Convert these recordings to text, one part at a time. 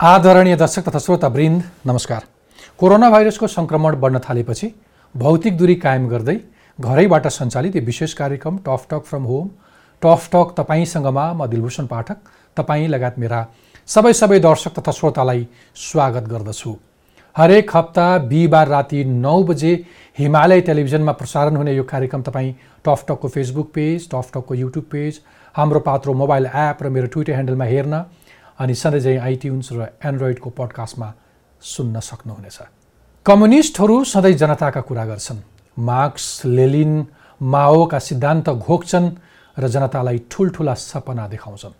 आदरणीय दर्शक तथा श्रोता वृन्द नमस्कार। कोरोना भाइरसको सङ्क्रमण बढ्न थालेपछि भौतिक दूरी कायम गर्दै घरैबाट सञ्चालित यो विशेष कार्यक्रम Tough Talk from Home Tough Talk तपाईँसँगमा म दिलभूषण पाठक तपाईँ लगायत मेरा सबै सबै दर्शक तथा श्रोतालाई स्वागत गर्दछु। हरेक हप्ता बिहिबार राति नौ बजे हिमालय टेलिभिजनमा प्रसारण हुने यो कार्यक्रम तपाईँ टफ टकको Facebook page Tough टकको YouTube page Hamro Patro mobile app र मेरो ट्विटर ह्यान्डलमा हेर्न अनि सधैँ आइट्युन्स र एन्ड्रोइडको पडकास्टमा सुन्न सक्नुहुनेछ। कम्युनिस्टहरू सधैँ जनताका कुरा गर्छन्। मार्क्स लेलिन माओका सिद्धान्त घोक्छन् र जनतालाई ठुल्ठुला सपना देखाउँछन्।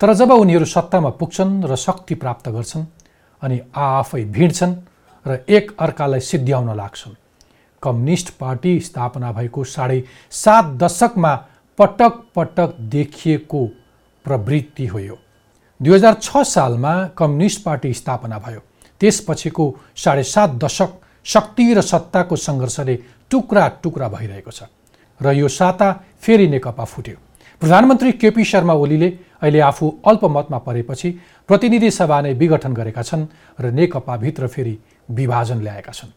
तर जब उनीहरू सत्तामा पुग्छन् र शक्ति प्राप्त गर्छन् अनि आफै भिड्छन् र एक अर्कालाई सिद्ध्याउन लाग्छन् कम्युनिस्ट पार्टी स्थापना भएको साढे सात दशकमा पटक पटक देखिएको प्रवृत्ति हो यो। दुई हजार छ सालमा कम्युनिस्ट पार्टी स्थापना भयो। त्यसपछिको साढे सात दशक शक्ति र सत्ताको सङ्घर्षले टुक्रा टुक्रा भइरहेको छ र यो साता फेरि नेकपा फुट्यो। प्रधानमन्त्री केपी शर्मा ओलीले अहिले आफू अल्पमतमा परेपछि प्रतिनिधि सभा नै विघटन गरेका छन् र नेकपाभित्र फेरि विभाजन ल्याएका छन्।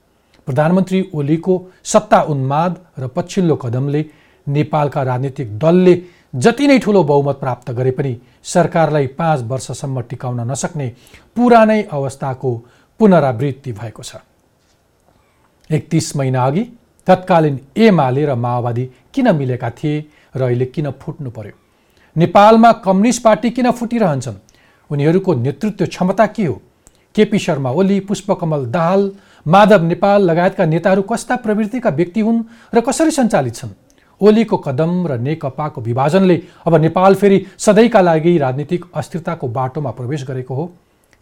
प्रधानमन्त्री ओलीको सत्ता उन्माद र पछिल्लो कदमले नेपालका राजनीतिक दलले जति नै ठुलो बहुमत प्राप्त गरे पनि सरकारलाई पाँच वर्षसम्म टिकाउन नसक्ने पुरानै अवस्थाको पुनरावृत्ति भएको छ। एकतिस महिना अघि तत्कालीन एमाले र माओवादी किन मिलेका थिए र अहिले किन फुट्नु पर्यो? नेपालमा कम्युनिस्ट पार्टी किन फुटिरहन्छन्? उनीहरूको नेतृत्व क्षमता के हो? केपी शर्मा ओली पुष्पकमल दाहाल माधव नेपाल लगायतका नेताहरू कस्ता प्रवृत्तिका व्यक्ति हुन् र कसरी सञ्चालित छन्? ओलीको कदम र नेकपाको विभाजनले अब नेपाल फेरि सधैँका लागि राजनीतिक अस्थिरताको बाटोमा प्रवेश गरेको हो।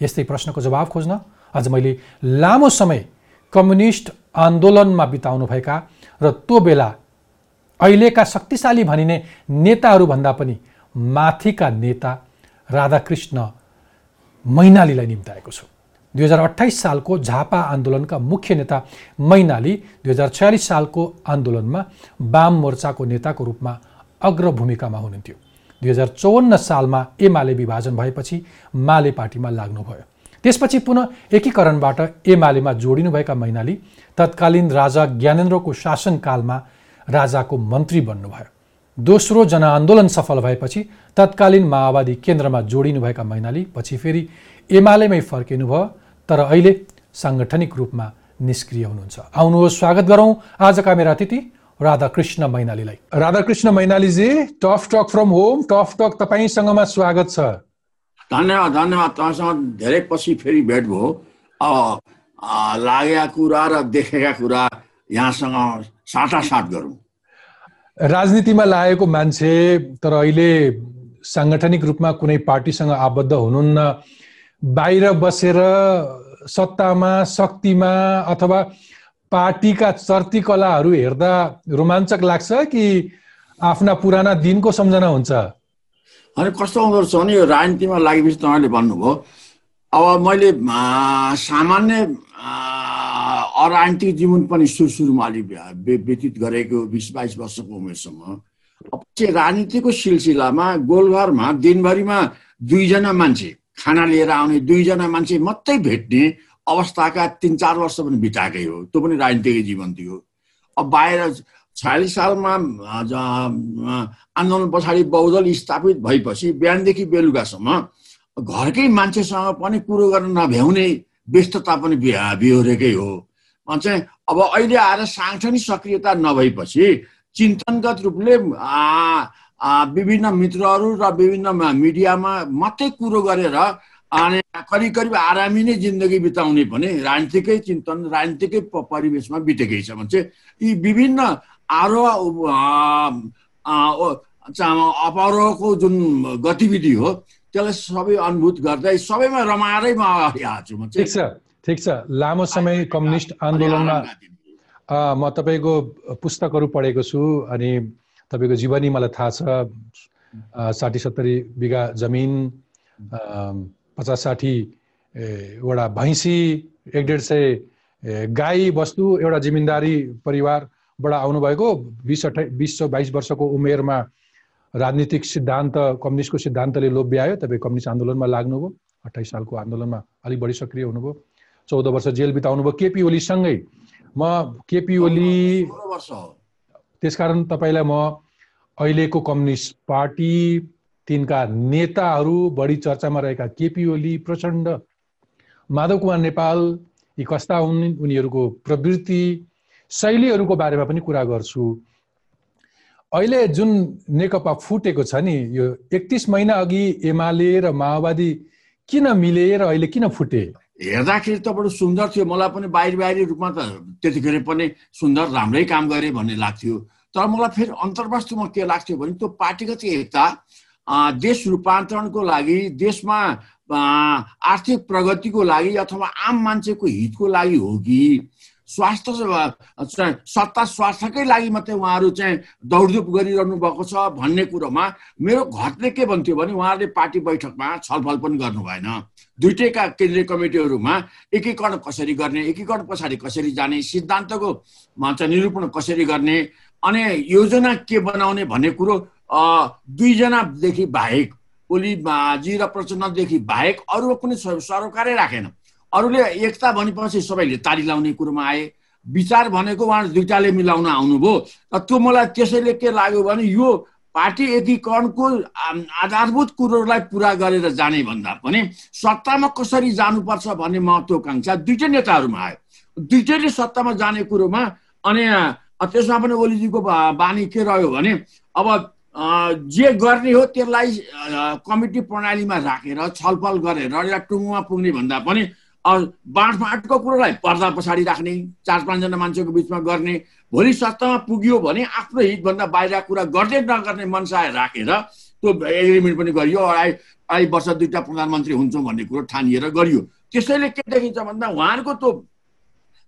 यस्तै प्रश्नको जवाब खोज्न आज मैले लामो समय कम्युनिस्ट आन्दोलनमा बिताउनुभएका र त्यो बेला अहिलेका शक्तिशाली भनिने नेताहरूभन्दा पनि माथिका नेता राधाकृष्ण मैनालीलाई निम्ताएको छु। दुई हजार अठाइस सालको झापा आन्दोलनका मुख्य नेता मैनाली दुई हजार छयालिस सालको आन्दोलनमा वाम मोर्चाको नेताको रूपमा अग्र भूमिकामा हुनुहुन्थ्यो। दुई हजार चौवन्न सालमा एमाले विभाजन भएपछि माले पार्टीमा लाग्नुभयो। त्यसपछि पुनः एकीकरणबाट एमालेमा जोडिनुभएका मैनाली तत्कालीन राजा ज्ञानेन्द्रको शासनकालमा राजाको मन्त्री बन्नुभयो। दोस्रो जनआन्दोलन सफल भएपछि तत्कालीन माओवादी केन्द्रमा जोडिनुभएका मैनाली पछि फेरि एमालेमै फर्किनुभयो तर अहिले साङ्गठनिक रूपमा निष्क्रिय हुनुहुन्छ। आउनुहोस् स्वागत गरौँ आजका मेरा अतिथि राधाकृष्ण मैनालीलाई। Radhakrishna मैनालीजी Tough Talk from Home Tough Talk तपाईँसँगमा स्वागत छ। धन्यवाद धन्यवाद। तपाईँसँग धेरै पछि फेरि भेट भयो। अब लागेका कुरा र देखेका कुरा यहाँसँग साटासाट गरौँ। राजनीतिमा लागेको मान्छे तर अहिले साङ्गठनिक रूपमा कुनै पार्टीसँग आबद्ध हुनुहुन्न। बाहिर बसेर सत्तामा शक्तिमा अथवा पार्टीका चर्ती कलाहरू हेर्दा रोमाञ्चक लाग्छ कि आफ्ना पुराना दिनको सम्झना हुन्छ? अनि कस्तो हुँदो रहेछ भने यो राजनीतिमा लागेपछि तपाईँले भन्नुभयो अब मैले सामान्य अराजनीतिक जीवन पनि सुरु सुरुमा अलिक व्यतीत गरेको बिस बाइस वर्षको उमेरसम्म पछि राजनीतिको सिलसिलामा गोलघरमा दिनभरिमा दुईजना मान्छे खाना लिएर आउने दुईजना मान्छे मात्रै भेट्ने अवस्थाका तिन चार वर्ष पनि बिताएकै हो। त्यो पनि राजनीतिक जीवन थियो। अब बाहिर छयालिस सालमा आन्दोलन पछाडि बहुदल स्थापित भएपछि बिहानदेखि बेलुकासम्म घरकै मान्छेसँग पनि कुरो गर्न नभ्याउने व्यस्तता पनि बिहोरेकै हो। चाहिँ अब अहिले आएर साङ्गठनिक सक्रियता नभएपछि चिन्तनगत रूपले विभिन्न मित्रहरू र विभिन्न मिडियामा मात्रै कुरो गरेर अनि करिब करिब आरामी नै जिन्दगी बिताउने पनि राजनीतिकै चिन्तन राजनीतिकै परिवेशमा बितेकै छ भने चाहिँ यी विभिन्न आरोह अपरोहको जुन गतिविधि हो त्यसलाई सबै अनुभूत गर्दै सबैमा रमाएरै म अगाडि आएको छु ठिक छ ठिक छ। लामो समय कम्युनिस्ट आन्दोलनमा म तपाईँको पुस्तकहरू पढेको छु अनि तपाईँको जीवनी मलाई थाहा छ साठी सत्तरी बिघा जमिन पचास साठी वटा भैँसी एक डेढ सय गाई बस्तु एउटा जिम्मेदारी परिवारबाट आउनुभएको। बिस अठाइ बिस सौ बाइस वर्षको उमेरमा राजनीतिक सिद्धान्त कम्युनिस्टको सिद्धान्तले लोभ्यायो। तपाईँ कम्युनिस्ट आन्दोलनमा लाग्नुभयो अठाइस सालको आन्दोलनमा अलिक बढी सक्रिय हुनुभयो। चौध वर्ष जेल बिताउनुभयो। केपी ओलीसँगै म केपी ओली त्यसकारण तपाईँलाई म अहिलेको कम्युनिस्ट पार्टी तिनका नेताहरू बढी चर्चामा रहेका केपी ओली प्रचण्ड माधव कुमार नेपाल यी कस्ता हुन् उनीहरूको प्रवृत्ति शैलीहरूको बारेमा पनि कुरा गर्छु। अहिले जुन नेकपा फुटेको छ नि यो एकतिस महिना अघि एमाले र माओवादी किन मिले र अहिले किन फुटे? हेर्दाखेरि त बडो सुन्दर थियो। मलाई पनि बाहिर बाहिरी रूपमा त त्यतिखेर पनि सुन्दर राम्रै काम गरे भन्ने लाग्थ्यो। तर मलाई फेरि अन्तर्वास्तवमा के लाग्थ्यो भने त्यो पार्टीगत एकता देश रूपान्तरणको लागि देशमा आर्थिक प्रगतिको लागि अथवा आम मान्छेको हितको लागि हो कि? स्वास्थ्य सत्ता स्वास्थ्यकै लागि मात्रै उहाँहरू चाहिँ दौडधुप गरिरहनु भएको छ भन्ने कुरोमा मेरो घरले के भन्थ्यो भने उहाँहरूले पार्टी बैठकमा छलफल पनि गर्नु भएन दुइटैका केन्द्रीय कमिटीहरूमा एकीकरण कसरी गर्ने एकीकरण पछाडि कसरी जाने सिद्धान्तको चाहिँ निरूपण कसरी गर्ने अनि योजना के बनाउने भन्ने कुरो दुईजनादेखि बाहेक ओलीजी र प्रचण्डदेखि बाहेक अरू कुनै सरोकारै राखेन। अरूले एकता भनेपछि सबैले ताली लाउने कुरोमा आए। विचार भनेको उहाँहरू दुइटाले मिलाउन आउनुभयो। र त्यो मलाई त्यसैले के लाग्यो भने यो पार्टी एकीकरणको आधारभूत कुरोहरूलाई पुरा गरेर जाने भन्दा पनि सत्तामा कसरी जानुपर्छ भन्ने महत्त्वकाङ्क्षा दुइटै नेताहरूमा आयो। दुइटैले सत्तामा जाने कुरोमा अनि त्यसमा पनि ओलीजीको बानी के रह्यो भने अब जे गर्ने हो त्यसलाई कमिटी प्रणालीमा राखेर छलफल गरेर एउटा टुङ्गोमा पुग्ने भन्दा पनि बाँडफाँटको कुरोलाई पर्दा पछाडि राख्ने चार पाँचजना मान्छेको बिचमा गर्ने भोलि सत्तामा पुग्यो भने आफ्नो हितभन्दा बाहिर कुरा गर्दै नगर्ने मनसाय राखेर त्यो एग्रिमेन्ट पनि गरियो अढाई अढाई वर्ष दुईवटा प्रधानमन्त्री हुन्छौँ भन्ने कुरो ठानिएर गरियो। त्यसैले के देखिन्छ भन्दा उहाँहरूको त्यो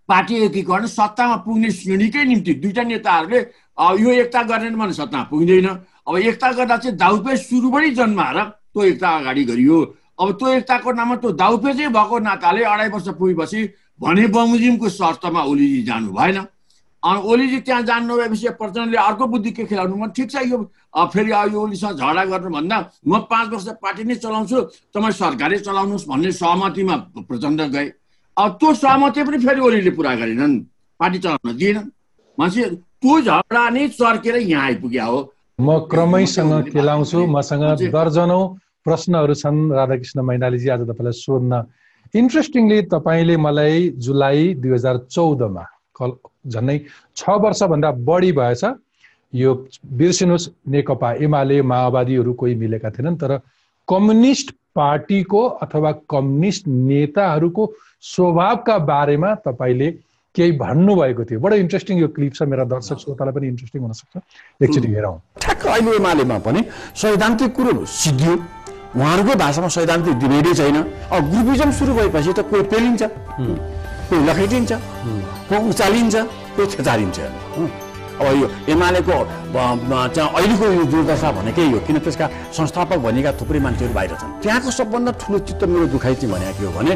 पार्टी एकीकरण सत्तामा पुग्ने श्रेणीकै निम्ति दुईटा नेताहरूले यो एकता गरेन भने सत्तामा पुग्दैन। अब एकता गर्दा चाहिँ दाउपेच सुरुबाटै जन्माएर त्यो एकता अगाडि गरियो। अब त्यो एकताको नाममा त्यो दाउपेचै भएको नाताले अढाई वर्ष पुगेपछि भने बमोजिमको शर्तमा ओलीजी जानु भएन। अनि ओलीजी त्यहाँ जानु नभएपछि प्रचण्डले अर्को बुद्धि के खेलाउनु म ठिक छ यो फेरि अब यो ओलीसँग झगडा गर्नुभन्दा म पाँच वर्ष पार्टी नै चलाउँछु तपाईँ सरकारै चलाउनुहोस् भन्ने सहमतिमा प्रचण्ड गए। अब त्यो सहमति पनि फेरि ओलीले पुरा गरेनन् पार्टी चलाउन दिएनन्। मान्छे त्यो झगडा नै चर्केर यहाँ आइपुग्या हो। म क्रमैसँग केलाउँछु मसँग दर्जनौ प्रश्नहरू छन्। राधाकृष्ण मैनालीजी आज तपाईँलाई सोध्न। इन्ट्रेस्टिङली तपाईँले मलाई जुलाई दुई हजार चौधमा कल झन्डै छ वर्षभन्दा बढी भएछ। यो बिर्सिनुहोस् नेकपा एमाले माओवादीहरू कोही मिलेका थिएनन् तर कम्युनिस्ट पार्टीको अथवा कम्युनिस्ट नेताहरूको स्वभावका बारेमा तपाईँले केही भन्नुभएको थियो। बडो इन्ट्रेस्टिङ यो क्लिप छ। मेरा दर्शक श्रोतालाई पनि इन्ट्रेस्टिङ हुनसक्छ एकचोटि हेरौँ। ठ्याक्क अहिले एमालेमा पनि सैद्धान्तिक कुरो सिद्धियो। उहाँहरूकै भाषामा सैद्धान्तिक डिबेटै छैन। अब ग्रुपिजम सुरु भएपछि त कोही पेलिन्छ कोही लखेटिन्छ कोही उचालिन्छ कोही थेचारिन्छ हुँ। अब यो एमालेको चाहिँ अहिलेको यो दुर्दशा भनेकै हो? किन त्यसका संस्थापक भनेका थुप्रै मान्छेहरू बाहिर छन्। त्यहाँको सबभन्दा ठुलो चित्त मेरो दुखाइ चाहिँ भनेको के हो भने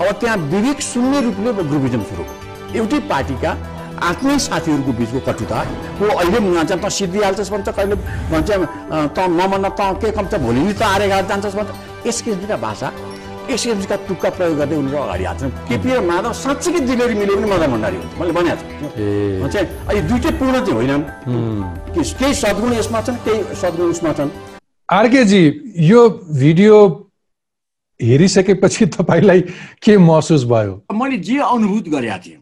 अब त्यहाँ विवेक शून्य रूपले ग्रुपिजम सुरु भयो। एउटै पार्टीका आफ्नै साथीहरूको बिचको कटुता को अहिले भन्छ त सिद्धिहाल्छस् भन्छ कहिले भन्छ त नमन्न त के कम्छ भोलि नि त आरे घाट जान्छस् भन्छ। यस किसिमका भाषा यस किसिमका तुक्का प्रयोग गर्दै उनीहरू अगाडि हाल्छन्। केपी र माधव साँच्चीकै दिलेरी मिल्यो भने मदन भण्डारी हुन्छ मैले भनिहाल्छु भन्छ अहिले दुइटै पूर्ण चाहिँ होइनन् कि- केही सद्गुण यसमा छन् केही सद्गुण उसमा छन्। आरकेजी यो भिडियो हेरिसकेपछि तपाईँलाई के महसुस भयो? मैले जे अनुभूत गरेका थिएँ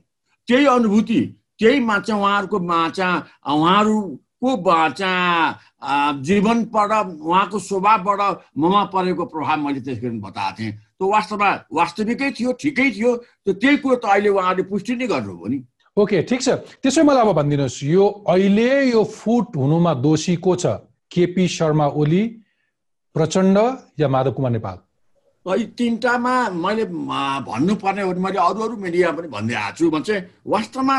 त्यही अनुभूति त्यही माछा उहाँहरूको माछा उहाँहरूको बाचा जीवनबाट उहाँको स्वभावबाट ममा परेको प्रभाव मैले त्यसरी बताएको थिएँ। त्यो वास्तवमा वास्तविकै थियो ठिकै थियो त्यो त्यही कुरो त अहिले उहाँहरूले पुष्टि नै गर्नुभयो नि। ओके ठिक छ। त्यसो मलाई अब भनिदिनुहोस् यो अहिले यो फुट हुनुमा दोषी को छ? केपी शर्मा ओली प्रचण्ड या माधव कुमार नेपाल? यी तिनवटामा मैले भन्नुपर्ने हो भने मैले अरू अरू मिडिया पनि भन्दै आएको छु भने चाहिँ वास्तवमा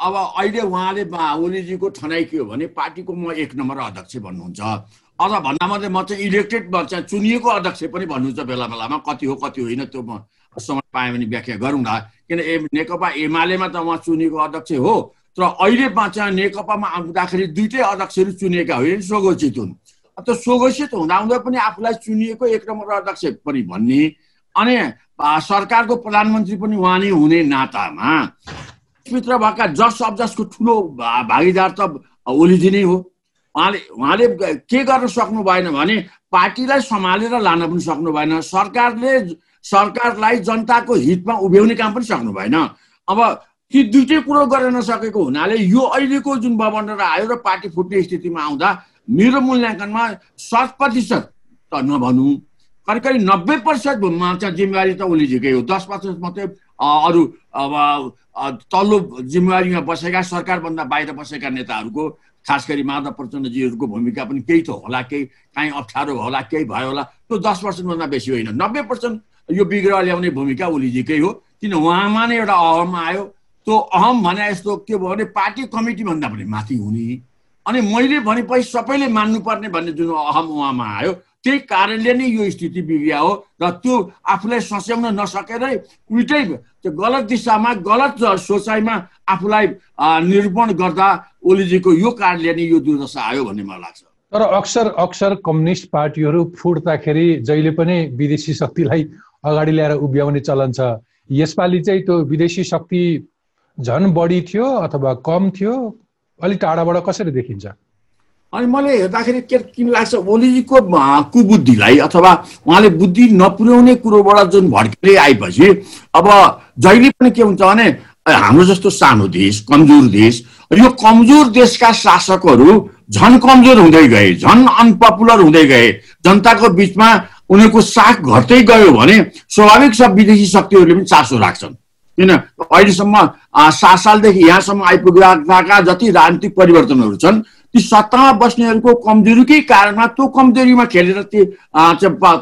अब अहिले उहाँले ओलीजीको ठनाइ के हो भने पार्टीको म एक नम्बर अध्यक्ष भन्नुहुन्छ। अझ भन्दा मात्रै म चाहिँ इलेक्टेड चाहिँ चुनिएको अध्यक्ष पनि भन्नुहुन्छ बेला बेलामा। कति हो कति होइन त्यो म समय पाएँ भने व्याख्या गरौँला। किन ए नेकपा एमालेमा त उहाँ चुनिएको अध्यक्ष हो। तर अहिले चाहिँ नेकपामा आउँदाखेरि दुइटै अध्यक्षहरू चुनिएका होइन स्वघोषित हुन्। त्यो स्वघोषित हुँदा हुँदा पनि आफूलाई चुनिएको एक नम्बर अध्यक्ष पनि भन्ने। अनि सरकारको प्रधानमन्त्री पनि उहाँ नै हुने नातामा भित्र भएका जस अब्जसको ठुलो भागीदार त ओलीजी नै हो। उहाँले उहाँले के गर्न सक्नु भएन भने पार्टीलाई सम्हालेर लान पनि सक्नु भएन। सरकारले सरकारलाई जनताको हितमा उभ्याउने काम पनि सक्नु भएन। अब ती दुइटै कुरो गर्न नसकेको हुनाले यो अहिलेको जुन बबन्डर आयो र पार्टी फुट्ने स्थितिमा आउँदा मेरो मूल्याङ्कनमा शत प्रतिशत त नभनौँ। करिब करिब नब्बे प्रतिशत चाहिँ जिम्मेवारी त ओलीजीकै हो। दस प्रतिशत मात्रै अरू अब तल्लो जिम्मेवारीमा बसेका सरकारभन्दा बाहिर बसेका नेताहरूको खास गरी माधव प्रचण्डजीहरूको भूमिका पनि केही त होला केही काहीँ अप्ठ्यारो होला केही भयो होला त्यो दस पर्सेन्टभन्दा बेसी होइन। नब्बे पर्सेन्ट यो बिग्र ल्याउने भूमिका ओलीजीकै हो किन उहाँमा नै एउटा अहम आयो। त्यो अहम भने यस्तो के भयो भने पार्टी कमिटीभन्दा पनि माथि हुने। अनि मैले भनेपछि सबैले मान्नुपर्ने भन्ने जुन अहम उहाँमा आयो त्यही कारणले नै यो स्थिति बिग्रिया हो र त्यो आफूलाई सस्याउन नसकेरै उल्टै त्यो गलत दिशामा गलत सोचाइमा आफूलाई निरूपण गर्दा ओलीजीको यो कारणले नै यो दुर्दशा आयो भन्ने मलाई लाग्छ। तर अक्सर अक्सर कम्युनिस्ट पार्टीहरू फुट्दाखेरि जहिले पनि विदेशी शक्तिलाई अगाडि ल्याएर उभ्याउने चलन छ। यसपालि चाहिँ त्यो विदेशी शक्ति झन् बढी थियो अथवा कम थियो अलिक टाढाबाट कसरी देखिन्छ? अनि मैले हेर्दाखेरि के किन लाग्छ ओलीजीको कुबुद्धिलाई अथवा उहाँले बुद्धि नपुर्याउने कुरोबाट जुन भड्किँदै आएपछि अब जहिले पनि के हुन्छ भने हाम्रो जस्तो सानो देश कमजोर देश यो कमजोर देशका शासकहरू झन कमजोर हुँदै गए झन अनपपुलर हुँदै गए जनताको बिचमा उनीहरूको साख घट्दै गयो भने स्वाभाविक छ विदेशी शक्तिहरूले पनि चासो राख्छन्। किन? अहिलेसम्म सात सालदेखि यहाँसम्म आइपुगेका जति राजनीतिक परिवर्तनहरू छन् ती सत्तामा बस्नेहरूको कमजोरीकै कारणमा त्यो कमजोरीमा खेलेर ती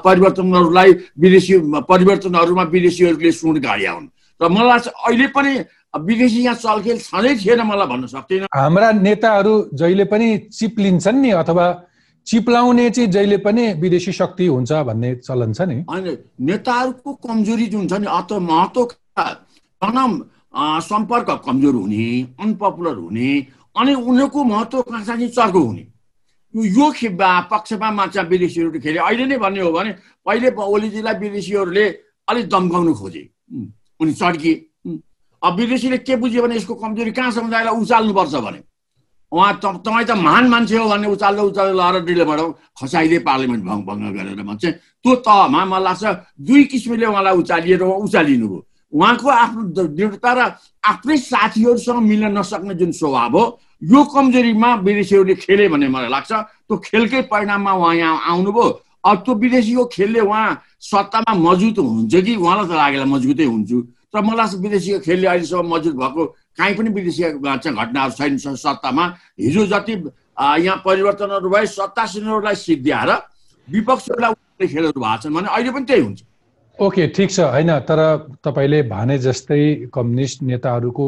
परिवर्तनहरूलाई विदेशी परिवर्तनहरूमा विदेशीहरूले सुन गाड्या हुन्। र मलाई लाग्छ अहिले पनि विदेशी यहाँ चलखेल छँदै थिएन मलाई भन्न सक्दिनँ। हाम्रा नेताहरू जहिले पनि चिप लिन्छन् नि अथवा चिप्लाउने चाहिँ जहिले पनि विदेशी शक्ति हुन्छ भन्ने चलन छ नि। अनि नेताहरूको कमजोरी जुन छ नि अत महत्त्वका तनम अ, सम्पर्क कमजोर हुने अनपपुलर हुने अनि उनीहरूको महत्त्वकांक्षा चाहिँ चर्को हुने। यो यो खे- बा- पक्षमा माछा विदेशीहरू खेले। अहिले नै भन्ने हो भने पहिले ओलीजीलाई विदेशीहरूले अलिक दम्काउनु खोजे। उनी चड्किए उम्, अब विदेशीले के बुझ्यो भने यसको कमजोरी कहाँ समुदायलाई उचाल्नुपर्छ भने? उहाँ त तपाईँ त महान मान्छे हो भन्ने उचाल्दै उचाल्दै लगाएर डिलेबाट खसाइदिए पार्लियामेन्ट भङ्ग भङ्ग गरेर भन्छ त्यो तहमा मलाई लाग्छ दुई किसिमले उहाँलाई उचालिएर उहाँ उचालिनु भयो उहाँको आफ्नो दृढता र आफ्नै साथीहरूसँग मिल्न नसक्ने जुन स्वभाव हो यो कमजोरीमा विदेशीहरूले खेले भन्ने मलाई लाग्छ। त्यो खेलकै परिणाममा उहाँ यहाँ आउनुभयो। अब त्यो विदेशीको खेलले उहाँ सत्तामा मजबुत हुनुहुन्छ कि? उहाँलाई त लागेला मजबुतै हुन्छु। तर मलाई लाग्छ विदेशीको खेलले अहिलेसम्म मजबुत भएको काहीँ पनि विदेशी चाहिँ घटनाहरू छैन सत्तामा। हिजो जति यहाँ परिवर्तनहरू भए सत्तासीनहरूलाई सिद्ध्याएर विपक्षीहरूलाई उठाउने खेलहरू भएको छन् भने अहिले पनि त्यही हुन्छ। ओके ठिक छ। होइन तर तपाईँले भने जस्तै कम्युनिस्ट नेताहरूको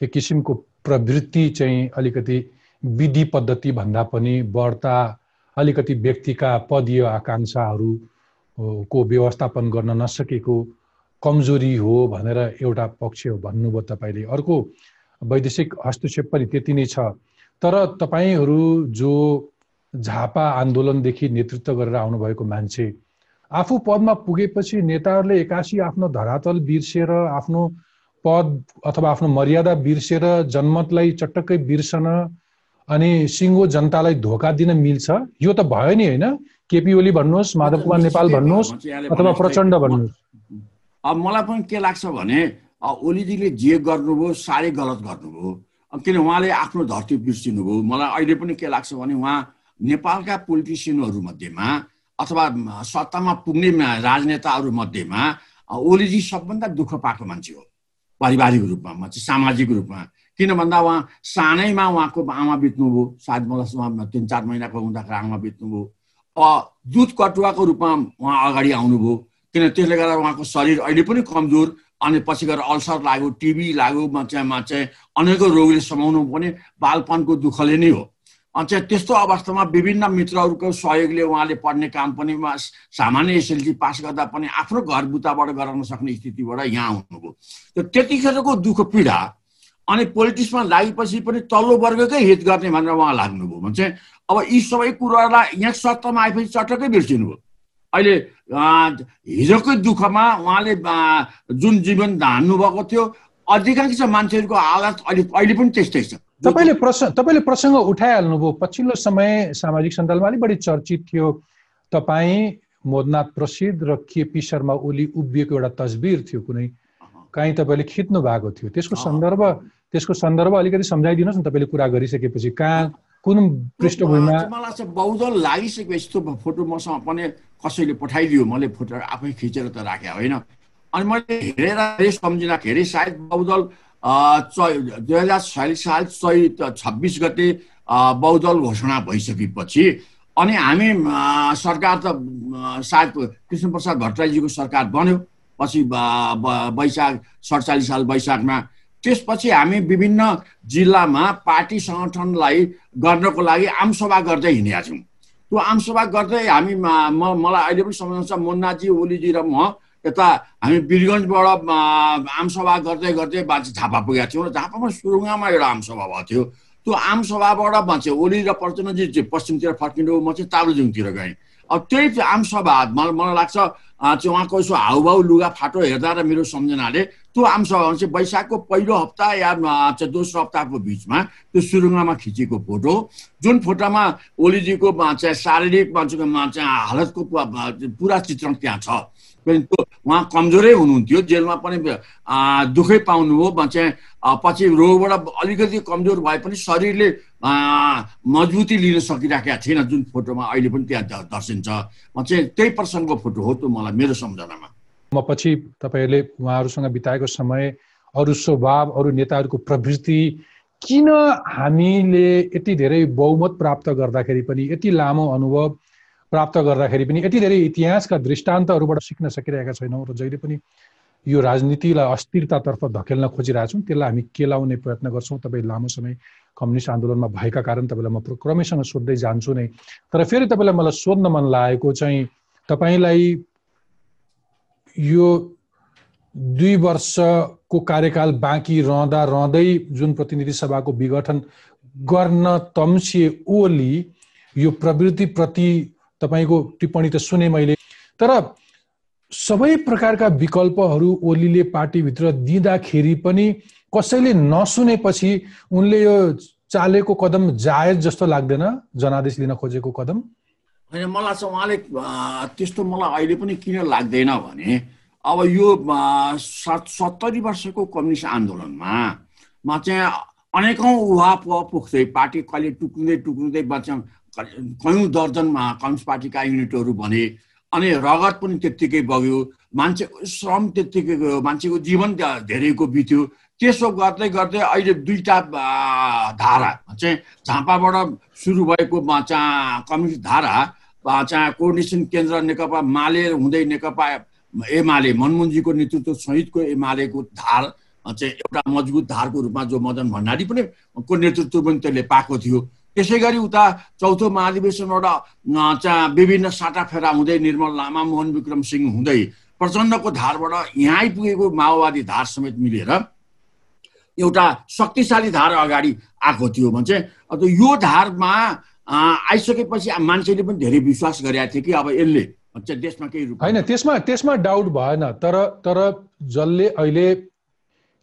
एक किसिमको प्रवृत्ति चाहिँ अलिकति विधि पद्धति भन्दा पनि बढ्ता अलिकति व्यक्तिका पदीय आकाङ्क्षाहरू ओ, को व्यवस्थापन गर्न नसकेको कमजोरी हो भनेर एउटा पक्ष हो भन्नुभयो तपाईँले। अर्को वैदेशिक हस्तक्षेप पनि त्यति नै छ। तर तपाईँहरू जो झापा आन्दोलनदेखि नेतृत्व गरेर आउनुभएको मान्छे आफू पदमा पुगेपछि नेताहरूले एकासी आफ्नो धरातल बिर्सेर आफ्नो पद अथवा आफ्नो मर्यादा बिर्सेर जनमतलाई चटक्कै बिर्सन अनि सिङ्गो जनतालाई धोका दिन मिल्छ। यो त भयो नि होइन? केपी ओली भन्नुहोस् माधव कुमार नेपाल भन्नुहोस् अथवा प्रचण्ड भन्नुहोस्। अब मलाई पनि के लाग्छ भने ओलीजीले जे गर्नुभयो साह्रै गलत गर्नुभयो। किन उहाँले आफ्नो धरती बिर्सिनुभयो? मलाई अहिले पनि के लाग्छ भने उहाँ नेपालका पोलिटिसियनहरू मध्येमा अथवा सत्तामा पुग्ने राजनेताहरू मध्येमा ओलीजी सबभन्दा दुःख पाएको मान्छे हो। पारिवारिक रूपमा चाहिँ सामाजिक रूपमा। किन भन्दा उहाँ सानैमा उहाँको आमा बित्नुभयो सायद मलाई उहाँ तिन चार महिनाको हुँदाखेरि आमा बित्नुभयो। दुध कटुवाको रूपमा उहाँ अगाडि आउनुभयो। किन त्यसले गर्दा उहाँको शरीर अहिले पनि कमजोर अनि पछि गएर अल्सर लाग्यो टिबी लाग्यो चाहिँ चाहिँ अनेकौँ रोगले समाउनु पनि बालपनको दुःखले नै हो। अनि चाहिँ त्यस्तो अवस्थामा विभिन्न मित्रहरूको सहयोगले उहाँले पढ्ने काम पनि सामान्य एसएलसी पास गर्दा पनि आफ्नो घर बुताबाट गराउन सक्ने स्थितिबाट यहाँ आउनुभयो। त्यो त्यतिखेरको दुःख पीडा अनि पोलिटिक्समा लागेपछि पनि तल्लो वर्गकै हित गर्ने भनेर उहाँ लाग्नुभयो। भने चाहिँ अब यी सबै कुराहरूलाई यहाँ सत्तामा आएपछि चटक्कै बिर्सिनुभयो। अहिले हिजोकै दुःखमा उहाँले जुन जीवन धान्नु भएको थियो अधिकांश मान्छेहरूको हालत अहिले अहिले पनि त्यस्तै छ। तपाईँले प्रसङ्ग तपाईँले प्रसङ्ग उठाइहाल्नुभयो पछिल्लो समय सामाजिक सञ्जालमा अलिक बढी चर्चित थियो। तपाईँ मोदनाथ प्रसिद्ध र केपी शर्मा ओली उभिएको एउटा तस्बिर थियो कुनै। काहीँ तपाईँले खिच्नु भएको थियो। त्यसको। सन्दर्भ त्यसको सन्दर्भ अलिकति सम्झाइदिनुहोस् न तपाईँले कुरा गरिसकेपछि। कहाँ कुन पृष्ठभूमिमा? त्यो मलाई चाहिँ बहुदल लागिसक्यो यस्तो फोटो मसँग पनि कसैले पठाइदियो। मैले फोटो आफै खिचेर त राखेँ होइन? अनि मैले हेरेर हेरेर सम्झिँदा धेरै सायद बहुदल दुई हजार छयालिस साल चैत छब्बिस गते बहुदल घोषणा भइसकेपछि अनि हामी सरकार त सायद कृष्णप्रसाद भट्टराईजीको सरकार बन्यो पछि वैशाख सडचालिस साल वैशाखमा त्यसपछि हामी विभिन्न जिल्लामा पार्टी सङ्गठनलाई गर्नको लागि आमसभा गर्दै हिँडेका छौँ त्यो आमसभा गर्दै हामी म मलाई अहिले पनि सम्झाउँछ मुन्नाजी ओलीजी र म यता हामी वीरगन्जबाट अ, आमसभा गर्दै गर्दै बाँचे झापा पुगेका थियौँ र झापामा सुरुङामा एउटा आमसभा भएको थियो। त्यो आमसभाबाट बाँचे ओली र प्रचण्डजी चाहिँ पश्चिमतिर फर्किनु म चाहिँ तालुजुङतिर गएँ। अब त्यही आमसभा मलाई मलाई लाग्छ चाहिँ उहाँको यसो हाउभाउ लुगा फाटो हेर्दा र मेरो सम्झनाले त्यो आमसभा चाहिँ वैशाखको पहिलो हप्ता या चाहिँ दोस्रो हप्ताको बिचमा त्यो सुरुङामा खिचेको फोटो। जुन फोटोमा ओलीजीको चाहिँ शारीरिक मान्छेको हालतको पुरा चित्रण त्यहाँ छ। त्यो उहाँ कमजोरै हुनुहुन्थ्यो जेलमा पनि दुःखै पाउनुभयो चाहिँ पछि रोगबाट अलिकति कमजोर भए पनि शरीरले मजबुती लिन सकिराखेका थिएन जुन फोटोमा अहिले पनि त्यहाँ दर्शिन्छ। चाहिँ त्यही प्रसङ्गको फोटो हो त्यो मलाई मेरो सम्झनामा। म पछि तपाईँहरूले उहाँहरूसँग बिताएको समय अरू स्वभाव अरू नेताहरूको प्रवृत्ति किन हामीले यति धेरै बहुमत प्राप्त गर्दाखेरि पनि यति लामो अनुभव प्राप्त गर्दाखेरि पनि यति धेरै इतिहासका दृष्टान्तहरूबाट सिक्न सकिरहेका छैनौँ र जहिले पनि यो राजनीतिलाई अस्थिरतातर्फ धकेल्न खोजिरहेछौँ त्यसलाई हामी केलाउने प्रयत्न गर्छौँ तपाईँ लामो समय कम्युनिस्ट आन्दोलनमा भएका कारण तपाईँलाई म क्रमैसँग सोध्दै जान्छु नै। तर फेरि तपाईँलाई मलाई सोध्न मन लागेको चाहिँ तपाईँलाई यो दुई वर्षको कार्यकाल बाँकी रहँदा रहँदै जुन प्रतिनिधि सभाको विघटन गर्न तम्सिए ओली यो प्रवृत्तिप्रति तपाईँको टिप्पणी त सुने मैले। तर सबै प्रकारका विकल्पहरू ओलीले पार्टीभित्र दिँदाखेरि पनि कसैले नसुनेपछि उनले यो चालेको कदम जायज जस्तो लाग्दैन जनादेश लिन खोजेको कदम? होइन मलाई चाहिँ उहाँले त्यस्तो मलाई अहिले पनि किन लाग्दैन भने अब यो सत्तरी वर्षको कम्युनिस्ट आन्दोलनमा मा चाहिँ अनेकौँ उहाँ पुग्दै पार्टी कहिले टुक्रिँदै टुक्रिँदै बच्चा कयौँ दर्जनमा कम्युनिस्ट पार्टीका युनिटहरू बने अनि रगत पनि त्यत्तिकै बग्यो मान्छे श्रम त्यत्तिकै गयो मान्छेको जीवन धेरैको बित्यो। त्यसो गर्दै गर्दै अहिले दुईवटा धारा चाहिँ झापाबाट सुरु भएको चाहिँ कम्युनिस्ट धारा चाहिँ कोर्डिनेसन केन्द्र नेकपा माले हुँदै नेकपा एमाले मनमोहनजीको नेतृत्व सहितको एमालेको धार चाहिँ एउटा मजबुत धारको रूपमा जो मदन भण्डारी पनि को नेतृत्व पनि त्यसले पाएको थियो। त्यसै गरी उता चौथो महाधिवेशनबाट चाहिँ विभिन्न साटाफेरा हुँदै निर्मल लामा मोहन विक्रम सिंह हुँदै प्रचण्डको धारबाट यहाँ आइपुगेको माओवादी धार समेत मिलेर एउटा शक्तिशाली धार अगाडि आएको थियो भने चाहिँ अब यो धारमा आइसकेपछि मान्छेले पनि धेरै विश्वास गरेका थिए कि अब यसले देशमा केही होइन त्यसमा त्यसमा डाउट भएन तर तर जसले अहिले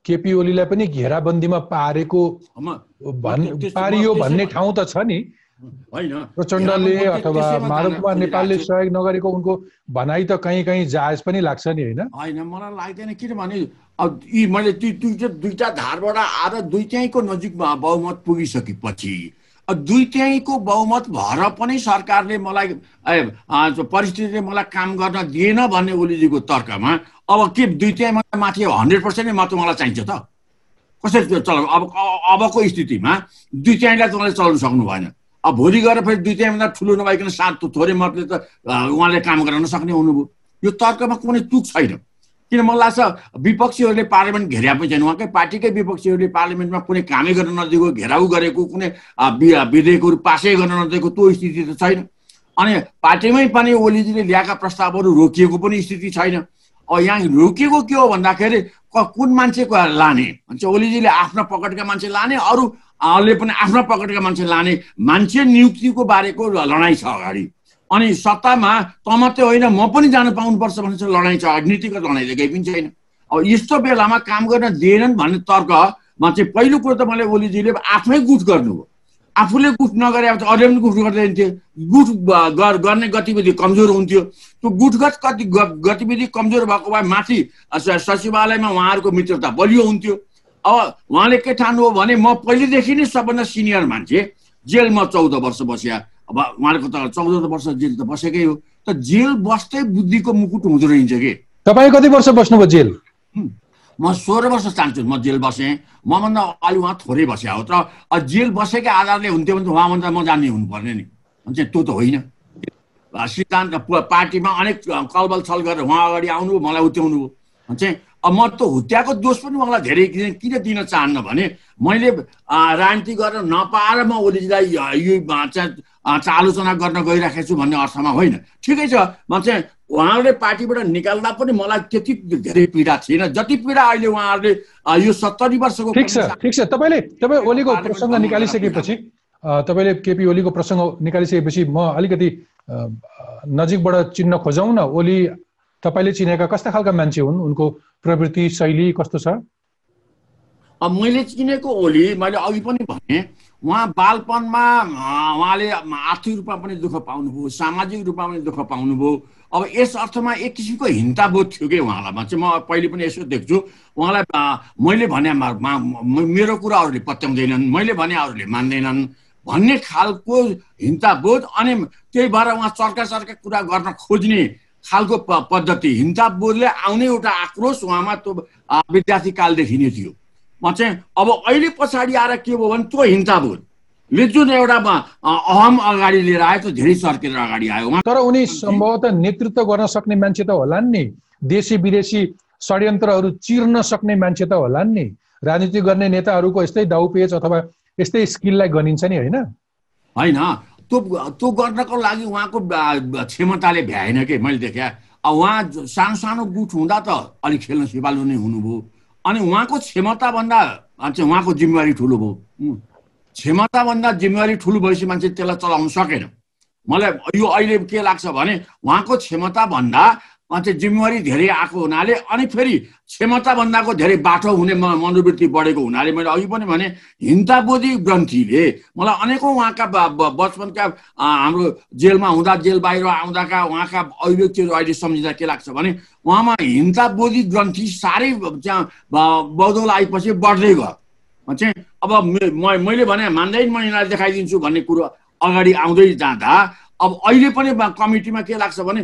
केपी ओलीलाई पनि घेराबन्दीमा पारेको पारियो भन्ने ठाउँ त छ नि। होइन। प्रचण्डले अथवा माधव कुमार नेपालले। सहयोग नगरेको उनको भनाइ त कहीँ कहीँ जायज पनि लाग्छ नि होइन? होइन मलाई लाग्दैन किनभने अब यी मैले ती दुईटा दुईटा धारबाट आएर दुई त्याइको नजिकमा बहुमत पुगिसकेपछि अब दुई त्याइको बहुमत भएर पनि सरकारले मलाई परिस्थितिले मलाई काम गर्न दिएन भन्ने ओलीजीको तर्कमा अब के दुई त्याइमा माथि हन्ड्रेड पर्सेन्ट मात्र मलाई चाहिन्छ त। कसरी त्यो चलाउनु? अब अबको स्थितिमा दुई त्याइलाई त उहाँले चलाउनु सक्नु भएन। अब भोलि गएर फेरि दुई त्याइभन्दा ठुलो नभइकन सात थोरै मतले त उहाँले काम गर्न नसक्ने हुनुभयो। यो तर्कमा कुनै चुक छैन। किन मलाई लाग्छ विपक्षीहरूले पार्लियामेन्ट घेरा पनि छैन। उहाँकै पार्टीकै विपक्षीहरूले पार्लियामेन्टमा कुनै कामै गर्न नदिएको घेराउ गरेको कुनै विधेयकहरू पासै गर्न नदिएको त्यो स्थिति त छैन। अनि पार्टीमै पनि ओलीजीले ल्याएका प्रस्तावहरू रोकिएको पनि स्थिति छैन। यहाँ रोकिएको के हो भन्दाखेरि कुन मान्छेको लाने? भन्छ ओलीजीले आफ्ना पकडका मान्छे लाने अरूले पनि आफ्ना पकडका मान्छे लाने। मान्छे नियुक्तिको बारेको लडाइँ छ अगाडि। अनि सत्तामा त मात्रै होइन म पनि जानु पाउनुपर्छ भन्ने चाहिँ लडाइँ छ नीतिगत लडाइँ त केही पनि छैन। अब यस्तो बेलामा काम गर्न दिएनन् भन्ने तर्कमा चाहिँ पहिलो कुरो त मैले ओलीजीले आफै गुट गर्नुभयो। आफूले गुट नगरे अब त अरूले पनि गुट गर्दैन थियो। गुट ग- गर्ने गतिविधि कमजोर हुन्थ्यो। त्यो गुटगत कति गतिविधि कमजोर भएको भए माथि सचिवालयमा उहाँहरूको मित्रता बलियो हुन्थ्यो। अब उहाँले के ठान्नुभयो भने म पहिलेदेखि नै सबभन्दा सिनियर मान्छे जेलमा चौध वर्ष बस्या। अब उहाँको त चौध वर्ष जेल त बसेकै हो। त जेल बस्दै बुद्धिको मुकुट हुँदो रहेछ कि? तपाईँ कति वर्ष बस्नुभयो जेल? म सोह्र वर्ष चाहन्छु म जेल बसेँ। मभन्दा अलि उहाँ थोरै बस्या हो। तर जेल बसेकै आधारले हुन्थ्यो भने त उहाँभन्दा म जान्ने हुनुपर्ने नि। चाहिँ त्यो त होइन। सिद्धान्त पार्टीमा अनेक कलबल छल गरेर उहाँ अगाडि आउनुभयो मलाई हुत्याउनु भयो चाहिँ अब म त हुत्याएको दोष पनि उहाँलाई धेरै किन दिन चाहन्न भने मैले राजनीति गर्न नपाएर म ओलीजीलाई यो चाहिँ आलोचना गर्न गइराखेको छु भन्ने अर्थमा होइन। ठिकै छ। म चाहिँ उहाँहरूले पार्टीबाट निकाल्दा पनि मलाई त्यति धेरै पीडा थिएन। जति पीडा अहिले उहाँहरूले यो सत्तरी वर्षको ठिक छ ठिक छ। तपाईँले तपाईँ ओलीको प्रसङ्ग निकालिसकेपछि तपाईँले केपी ओलीको प्रसङ्ग निकालिसकेपछि म अलिकति नजिकबाट चिन्न खोजौँ न। ओली तपाईँले चिनेका कस्ता खालका मान्छे हुन्? उनको प्रवृत्ति शैली कस्तो छ? मैले चिनेको ओली मैले अघि पनि भने उहाँ बालपनमा उहाँले आर्थिक रूपमा पनि दुःख पाउनुभयो सामाजिक रूपमा पनि दुःख पाउनुभयो। अब यस अर्थमा एक किसिमको हिंताबोध थियो कि उहाँलाई? चाहिँ म पहिले पनि यसो देख्छु। उहाँलाई मैले भने मेरो कुरा अरूले पत्याउँदैनन् मैले भने अरूले मान्दैनन् भन्ने खालको हिंताबोध अनि त्यही भएर उहाँ चर्का चर्का कुरा गर्न खोज्ने खालको पद्धति। हिंसाबोधले आउने एउटा आक्रोश उहाँमा त्यो विद्यार्थी कालदेखि नै थियो। चाहिँ अब अहिले पछाडि आएर के भयो भने त्यो हिंसाबोधले जुन एउटा म, अँ, अहम अगाडि लिएर आयो त्यो धेरै चर्केर अगाडि आयो। तर उनी सम्भवतः नेतृत्व गर्न सक्ने मान्छे त होलान् नि। देशी विदेशी षड्यन्त्रहरू चिर्न सक्ने मान्छे त होलान् नि। राजनीति गर्ने नेताहरूको यस्तै दाउपेच अथवा यस्तै स्किललाई गनिन्छ नि होइन? होइन। त्यो त्यो गर्नको लागि उहाँको क्षमताले भ्याएन कि? मैले देखेँ। अब उहाँ सानो सानो गुट हुँदा त अलिक खेल्न सिपालु नै हुनुभयो। अनि उहाँको क्षमताभन्दा चाहिँ उहाँको जिम्मेवारी ठुलो भयो. क्षमताभन्दा जिम्मेवारी ठुलो भएपछि मान्छे त्यसलाई चलाउन सकेन मलाई यो अहिले के लाग्छ भने उहाँको क्षमताभन्दा चाहिँ जिम्मेवारी धेरै आएको हुनाले अनि फेरि क्षमताभन्दाको धेरै बाटो हुने मनोवृत्ति बढेको हुनाले मैले अघि पनि भने हिंताबोधी ग्रन्थीले मलाई अनेकौँ उहाँका बचपनका हाम्रो जेलमा हुँदा जेल बाहिर आउँदाका उहाँका अभिव्यक्तिहरू अहिले सम्झिँदा के लाग्छ भने उहाँमा हिंताबोधी ग्रन्थी साह्रै त्यहाँ बौद्धौल आएपछि बढ्दै गयो। चाहिँ अब मैले भने मान्दैन म यिनीहरूलाई देखाइदिन्छु भन्ने कुरो अगाडि आउँदै जाँदा अब अहिले पनि कमिटीमा के लाग्छ भने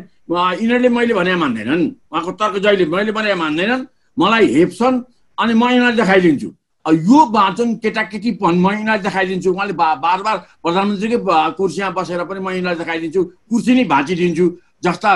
यिनीहरूले मैले भने मान्दैनन्। उहाँको तर्क जहिले मैले भने मान्दैनन् मलाई हेप्छन् अनि म यिनीहरूलाई देखाइदिन्छु। यो वाचन केटाकेटीपन म यिनीहरूलाई देखाइदिन्छु। उहाँले बार बार प्रधानमन्त्रीकै कुर्सीमा बसेर पनि म यिनीहरूलाई देखाइदिन्छु कुर्सी नै भाँचिदिन्छु। जस्ता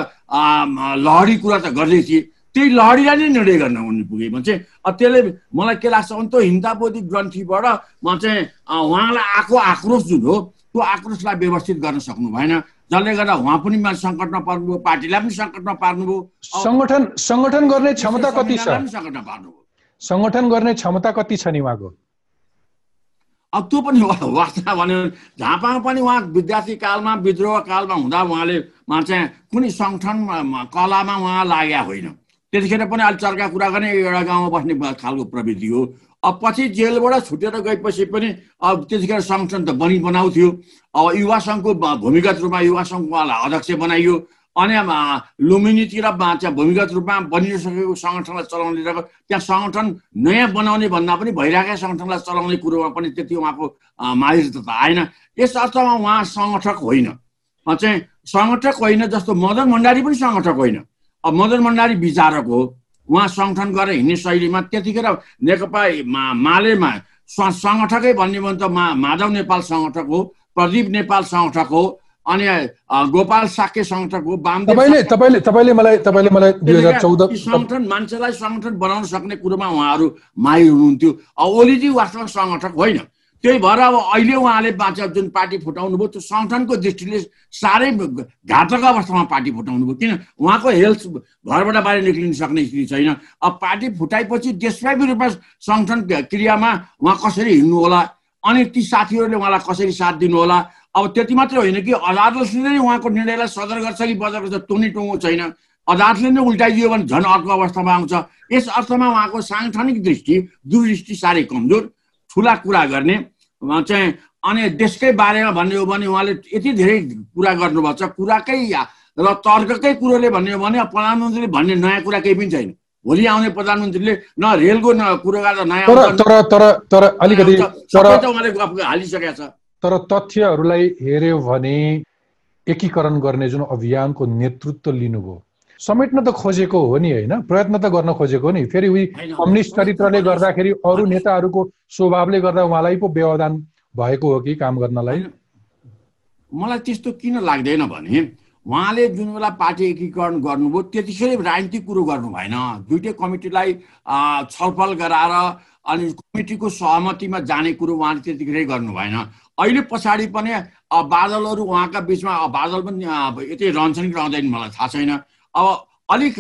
लहरी कुरा त गर्दै थिए। त्यही लहरीलाई नै निर्णय गर्न उनी पुगे। म चाहिँ त्यसले मलाई के लाग्छ भने त्यो हिंसाबोधी ग्रन्थीबाट म चाहिँ उहाँलाई आएको आक्रोश जुन हो त्यो आक्रोशलाई व्यवस्थित गर्न सक्नु भएन। जसले गर्दा उहाँ पनि सङ्कटमा पर्नुभयो पार्टीलाई पनि सङ्कटमा पार्नुभयो। सङ्गठन सङ्गठन गर्ने क्षमता कति छ? सङ्गठन गर्ने क्षमता कति छ नि उहाँको? अब त्यो पनि वा- वास्तव भन्यो भने झापामा पनि उहाँ विद्यार्थी कालमा विद्रोह कालमा हुँदा उहाँले उहाँ चाहिँ कुनै सङ्गठन कलामा उहाँ लागेका होइन। त्यतिखेर पनि अलिक चर्का कुरा गर्ने एउटा गाउँमा बस्ने खालको प्रवृत्ति हो। अब पछि जेलबाट छुटेर गएपछि पनि अब त्यतिखेर सङ्गठन त बनि बनाउँथ्यो। अब युवा सङ्घको भूमिगत रूपमा युवा सङ्घको उहाँलाई अध्यक्ष बनाइयो। अनि लुम्बिनीतिर चाहिँ भूमिगत रूपमा बनिसकेको सङ्गठनलाई चलाउने र त्यहाँ सङ्गठन नयाँ बनाउने भन्दा पनि भइरहेका सङ्गठनलाई चलाउने कुरोमा पनि त्यति उहाँको माहिर त आएन। यस अर्थमा उहाँ सङ्गठक होइन। चाहिँ सङ्गठक होइन जस्तो मदन भण्डारी पनि सङ्गठक होइन। अब मदन भण्डारी विचारक हो। उहाँ सङ्गठन गरेर हिँड्ने शैलीमा त्यतिखेर नेकपा मालेमा सङ्गठकै भन्ने भने त मा माधव नेपाल सङ्गठक हो प्रदीप नेपाल सङ्गठक हो अनि गोपाल साके सङ्गठक हो वामदेव तपाईँले तपाईँले तपाईँले मलाई तपाईँले मलाई दुई हजार चौध सङ्गठन मान्छेलाई सङ्गठन बनाउन सक्ने कुरोमा उहाँहरू माहिर हुनुहुन्थ्यो। अब ओलीजी वास्तवमा सङ्गठक होइन। त्यही भएर अब अहिले उहाँले बाँचे जुन पार्टी फुटाउनु भयो त्यो सङ्गठनको दृष्टिले साह्रै घातक अवस्थामा पार्टी फुटाउनु भयो। किन? उहाँको हेल्थ घरबाट बाहिर निक्लिन सक्ने स्थिति छैन। अब पार्टी फुटाएपछि देशव्यापी रूपमा सङ्गठन क्रियामा उहाँ कसरी हिँड्नु होला? अनि ती साथीहरूले उहाँलाई कसरी साथ दिनु होला? अब त्यति मात्रै होइन कि अदालतले नै उहाँको निर्णयलाई सदर गर्छ कि बजार गर्छ टुनी टुङ्गो छैन। अदालतले नै उल्टाइदियो भने झन् अर्को अवस्थामा आउँछ। यस अर्थमा उहाँको साङ्गठनिक दृष्टि दूरदृष्टि साह्रै कमजोर ठुला कुरा गर्ने। चाहिँ अनि देशकै बारेमा भन्ने हो भने उहाँले यति धेरै कुरा गर्नुभएको छ। कुराकै र तर्ककै कुरोले भन्ने हो भने प्रधानमन्त्रीले भन्ने नयाँ कुरा केही पनि छैन। भोलि आउने प्रधानमन्त्रीले न रेलको न कुरो गर्दा नयाँ तर तर तर अलिकति हालिसकेका छ। तर तथ्यहरूलाई हेऱ्यो भने एकीकरण गर्ने जुन अभियानको नेतृत्व लिनुभयो। समेट्न त खोजेको हो नि होइन? प्रयत्न त गर्न खोजेको हो नि। फेरि उही कम्युनिस्ट चरित्रले गर्दाखेरि अरू नेताहरूको स्वभावले गर्दा उहाँलाई पो व्यवधान भएको हो कि काम गर्नलाई? मलाई त्यस्तो किन लाग्दैन भने उहाँले जुन बेला पार्टी एकीकरण गर्नुभयो त्यतिखेरै राजनीतिक कुरो गर्नु भएन। दुइटै कमिटीलाई छलफल गराएर अनि कमिटीको सहमतिमा जाने कुरो उहाँले त्यतिखेरै गर्नु भएन। अहिले पछाडि पनि बादलहरू उहाँका बिचमा बादल पनि यतै रहन्छन् कि रहँदैन मलाई थाहा छैन। अब अलिक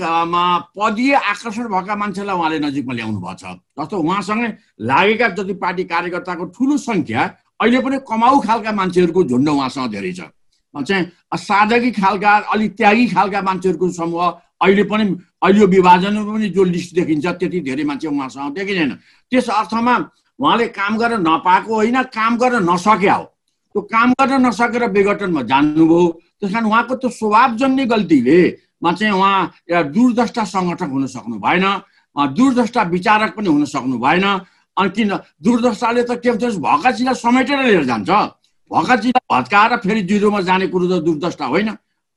पदीय आकर्षण भएका मान्छेलाई उहाँले नजिकमा ल्याउनु भएको छ। जस्तो उहाँसँगै लागेका जति पार्टी कार्यकर्ताको ठुलो सङ्ख्या अहिले पनि कमाउ खालका मान्छेहरूको झुन्ड उहाँसँग धेरै छ। चाहिँ साधकी खालका अलिक त्यागी खालका मान्छेहरूको समूह अहिले पनि अहिले विभाजनमा पनि जो लिस्ट देखिन्छ त्यति धेरै मान्छे उहाँसँग देखिँदैन। त्यस अर्थमा उहाँले काम गर्न नपाएको होइन काम गर्न नसके हो। त्यो काम गर्न नसकेर विघटनमा जान्नुभयो त्यस कारण उहाँको त्यो स्वभावजन्य गल्तीले मा चाहिँ उहाँ एउटा दूरदृष्टा सङ्गठक हुन सक्नु भएन दूरदृष्टा विचारक पनि हुन सक्नु भएन। अनि किन? दूरदृष्टाले त के भन्छ भकाजीलाई समेटेर लिएर जान्छ। भकाजीलाई भत्काएर फेरि जिरोमा जाने कुरो त दूरदृष्टा होइन।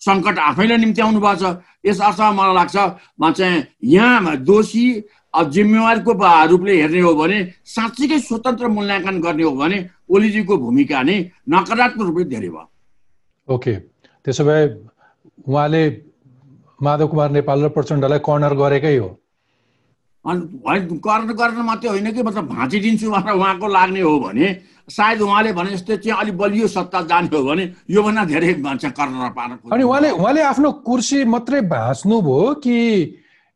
सङ्कट आफैले निम्ति आउनु भएको छ। यस अर्थमा मलाई लाग्छ म चाहिँ यहाँ दोषी जिम्मेवारीको रूपले हेर्ने हो भने साँच्चीकै स्वतन्त्र मूल्याङ्कन गर्ने हो भने ओलीजीको भूमिका नै नकारात्मक रूपले धेरै भयो। ओके। त्यसो भए उहाँले माधव कुमार नेपाल र प्रचण्डलाई कर्नर गरेकै हो। अनि कर्नर गर्न मात्रै होइन कि मतलब भाँचिदिन्छु भनेर उहाँको लाग्ने हो भने सायद उहाँले भने जस्तो चाहिँ अलिक बलियो सत्ता जाने हो भने योभन्दा धेरै कर्नर पार्न अनि उहाँले उहाँले आफ्नो कुर्सी मात्रै भाँच्नु भयो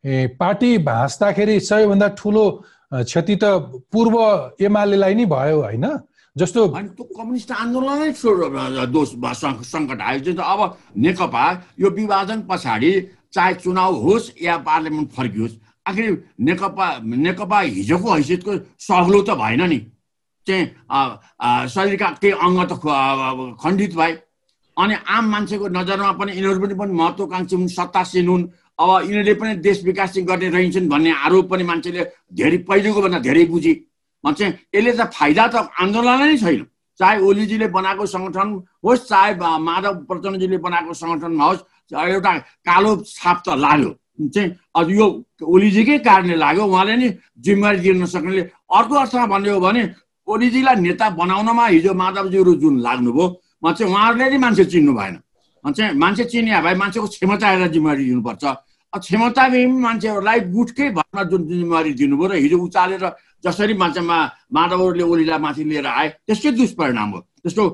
कि पार्टी भाँच्दाखेरि सबैभन्दा ठुलो क्षति त पूर्व एमालेलाई नै भयो होइन? जस्तो त्यो कम्युनिस्ट आन्दोलनै दोष सङ्कट आयो अब नेकपा यो विभाजन पछाडि चाहे चुनाव होस् या पार्लियामेन्ट फर्कियोस् आखिर नेकपा नेकपा हिजोको हैसियतको सग्लो त भएन नि। चाहिँ शरीरका केही अङ्ग त खण्डित भए। अनि आम मान्छेको नजरमा पनि यिनीहरू पनि महत्त्वकाङ्क्षी हुन् सत्तासीन हुन्। अब यिनीहरूले पनि देश विकास गर्ने रहन्छन् भन्ने आरोप पनि मान्छेले धेरै पहिलेको भन्दा धेरै बुझे। चाहिँ यसले त फाइदा त आन्दोलनै नै छैन। चाहे ओलीजीले बनाएको सङ्गठन होस् चाहे माधव प्रचण्डजीले बनाएको सङ्गठनमा होस् एउटा कालो छाप त लाग्यो। चाहिँ अझ यो ओलीजीकै कारणले लाग्यो। उहाँले नि जिम्मेवारी दिन नसक्नेले अर्को अर्थमा भन्ने हो भने ओलीजीलाई नेता बनाउनमा हिजो माधवजीहरू जुन लाग्नुभयो चाहिँ उहाँहरूले नि मान्छे चिन्नु भएन। चाहिँ मान्छे चिनिया भए मान्छेको क्षमता हेरेर जिम्मेवारी दिनुपर्छ क्षमताविहीन मान्छेहरूलाई गुटकै भरमा जुन जिम्मेवारी दिनुभयो र हिजो उचालेर जसरी मान्छेमा माधवहरूले ओलीलाई माथि लिएर आए त्यसकै दुष्परिणाम हो। त्यस्तो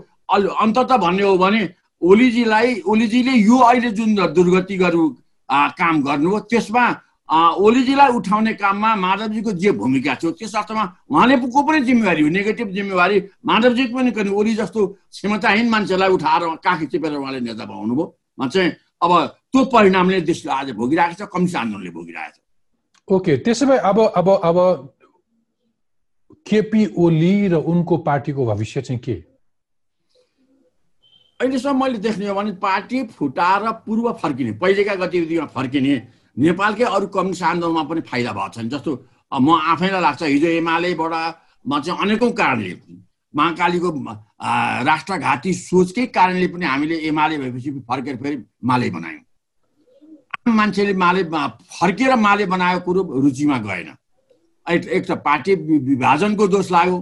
अन्तत भन्ने हो भने ओलीजीलाई ओलीजीले यो अहिले जुन दुर्गति गरू काम गर्नुभयो त्यसमा ओलीजीलाई उठाउने काममा माधवजीको जे भूमिका थियो त्यस अर्थमा उहाँले को पनि जिम्मेवारी हो? नेगेटिभ जिम्मेवारी माधवजीको पनि गर्ने ओली जस्तो क्षमताहीन मान्छेलाई उठाएर काखी चिपेर उहाँले नेता बनाउनुभयो चाहिँ अब त्यो परिणामले देशले आज भोगिरहेको छ कम्युनिस्ट आन्दोलनले भोगिरहेको छ। ओके त्यसो भए अब अब अब केपी ओली र उनको पार्टीको भविष्य चाहिँ के? अहिलेसम्म मैले देख्ने हो भने पार्टी फुटाएर पूर्व फर्किने पहिलेका गतिविधिमा फर्किने नेपालकै अरू कम्युनिस्ट आन्दोलनमा पनि फाइदा भएको छन्। जस्तो म आफैलाई लाग्छ हिजो एमालेबाट म चाहिँ अनेकौँ कारणले महाकालीको राष्ट्रघाती सोचकै कारणले पनि हामीले एमाले भएपछि फर्केर फेरि माले बनायौँ। आम मान्छेले माले फर्केर माले बनाएको कुरो रुचिमा गएन। एक त पार्टी विभाजनको दोष लाग्यो।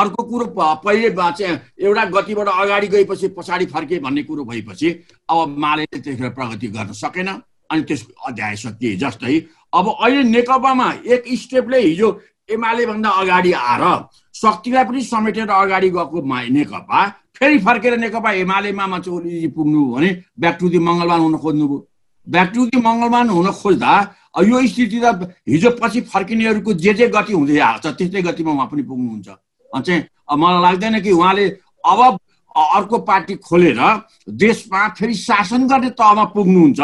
अर्को कुरो पहिले चाहिँ एउटा गतिबाट अगाडि गएपछि पछाडि फर्के भन्ने कुरो भएपछि अब माले त्यतिखेर प्रगति गर्न सकेन। अनि त्यसको अध्याय सकिए जस्तै अब अहिले नेकपामा एक स्टेपले हिजो एमाले भन्दा अगाडि आएर शक्तिलाई पनि समेटेर अगाडि गएको नेकपा फेरि फर्केर नेकपा एमालेमा ओली पुग्नु भने ब्याक टु दि मङ्गलमान हुन खोज्नुभयो ब्याक टु दि मङ्गलमान हुन खोज्दा यो स्थिति त हिजो पछि फर्किनेहरूको जे जे गति हुँदै आएको छ त्यस्तै गतिमा उहाँ पनि पुग्नुहुन्छ। चाहिँ मलाई लाग्दैन कि उहाँले अब अर्को पार्टी खोलेर देशमा फेरि शासन गर्ने तहमा पुग्नुहुन्छ।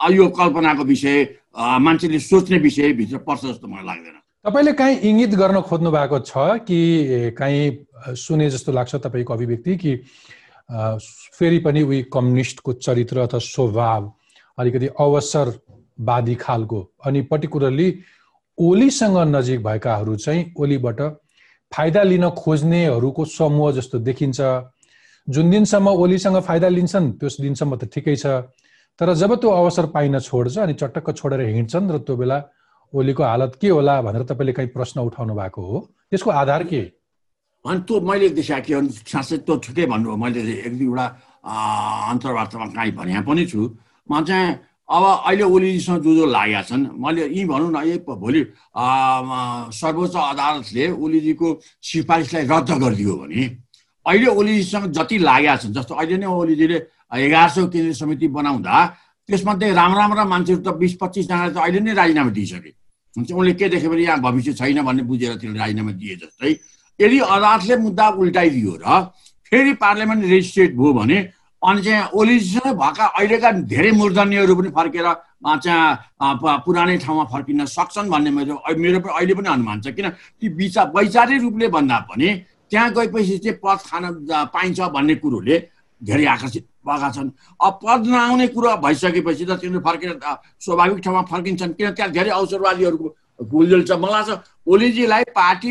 यो कल्पनाको विषय मान्छेले सोच्ने विषयभित्र पर्छ जस्तो मलाई लाग्दैन। तपाईँले काहीँ इङ्गित गर्न खोज्नु भएको छ कि काहीँ सुने जस्तो लाग्छ तपाईँको अभिव्यक्ति कि फेरि पनि उही कम्युनिस्टको चरित्र अथवा स्वभाव अलिकति अवसरवादी खालको अनि पर्टिकुलरली ओलीसँग नजिक भएकाहरू चाहिँ ओलीबाट फाइदा लिन खोज्नेहरूको समूह जस्तो देखिन्छ। जुन दिनसम्म ओलीसँग फाइदा लिन्छन् त्यस दिनसम्म त ठिकै छ। तर जब त्यो अवसर पाइन छोड्छ अनि चटक्क छोडेर हिँड्छन् र त्यो बेला ओलीको हालत के होला भनेर तपाईँले कहीँ प्रश्न उठाउनु भएको हो? त्यसको आधार के? अनि त्यो मैले साँच्चै त्यो ठिकै भन्नुभयो मैले एक दुईवटा अन्तर्वार्तामा काहीँ भने पनि छु। म चाहिँ अब अहिले ओलीजीसँग जो जो लागेका छन् मैले यी भनौँ न यही भोलि सर्वोच्च अदालतले ओलीजीको सिफारिसलाई रद्द गरिदियो भने अहिले ओलीजीसँग जति लागेका छन् जस्तो अहिले नै ओलीजीले एघार सौ केन्द्रीय समिति बनाउँदा त्यसमध्ये राम्रा राम्रा मान्छेहरू त बिस पच्चिसजनाले त अहिले नै राजीनामा दिइसके। हुन्छ उनले के देख्यो भने यहाँ भविष्य छैन भन्ने बुझेर त्यसले राजीनामा दिए जस्तै यदि अदालतले मुद्दा उल्टाइदियो र फेरि पार्लियामेन्ट रेजिस्ट्रेट भयो भने अनि चाहिँ ओलिजीसँग भएका अहिलेका धेरै मूर्धन्यहरू पनि फर्केर चाहिँ पुरानै ठाउँमा फर्किन सक्छन् भन्ने मेरो मेरो पनि अहिले पनि अनुमान छ। किन? ती विचार वैचारिक रूपले भन्दा पनि त्यहाँ गएपछि चाहिँ पद खान पाइन्छ भन्ने कुरोले धेरै आकर्षित। भएका छन्। अब पद नआउने कुरो भइसकेपछि त तिनीहरू फर्केर स्वाभाविक ठाउँमा फर्किन्छन्। किन त्यहाँ धेरै अवसरवादीहरूको गुलजुल छ मलाई छ ओलीजीलाई पार्टी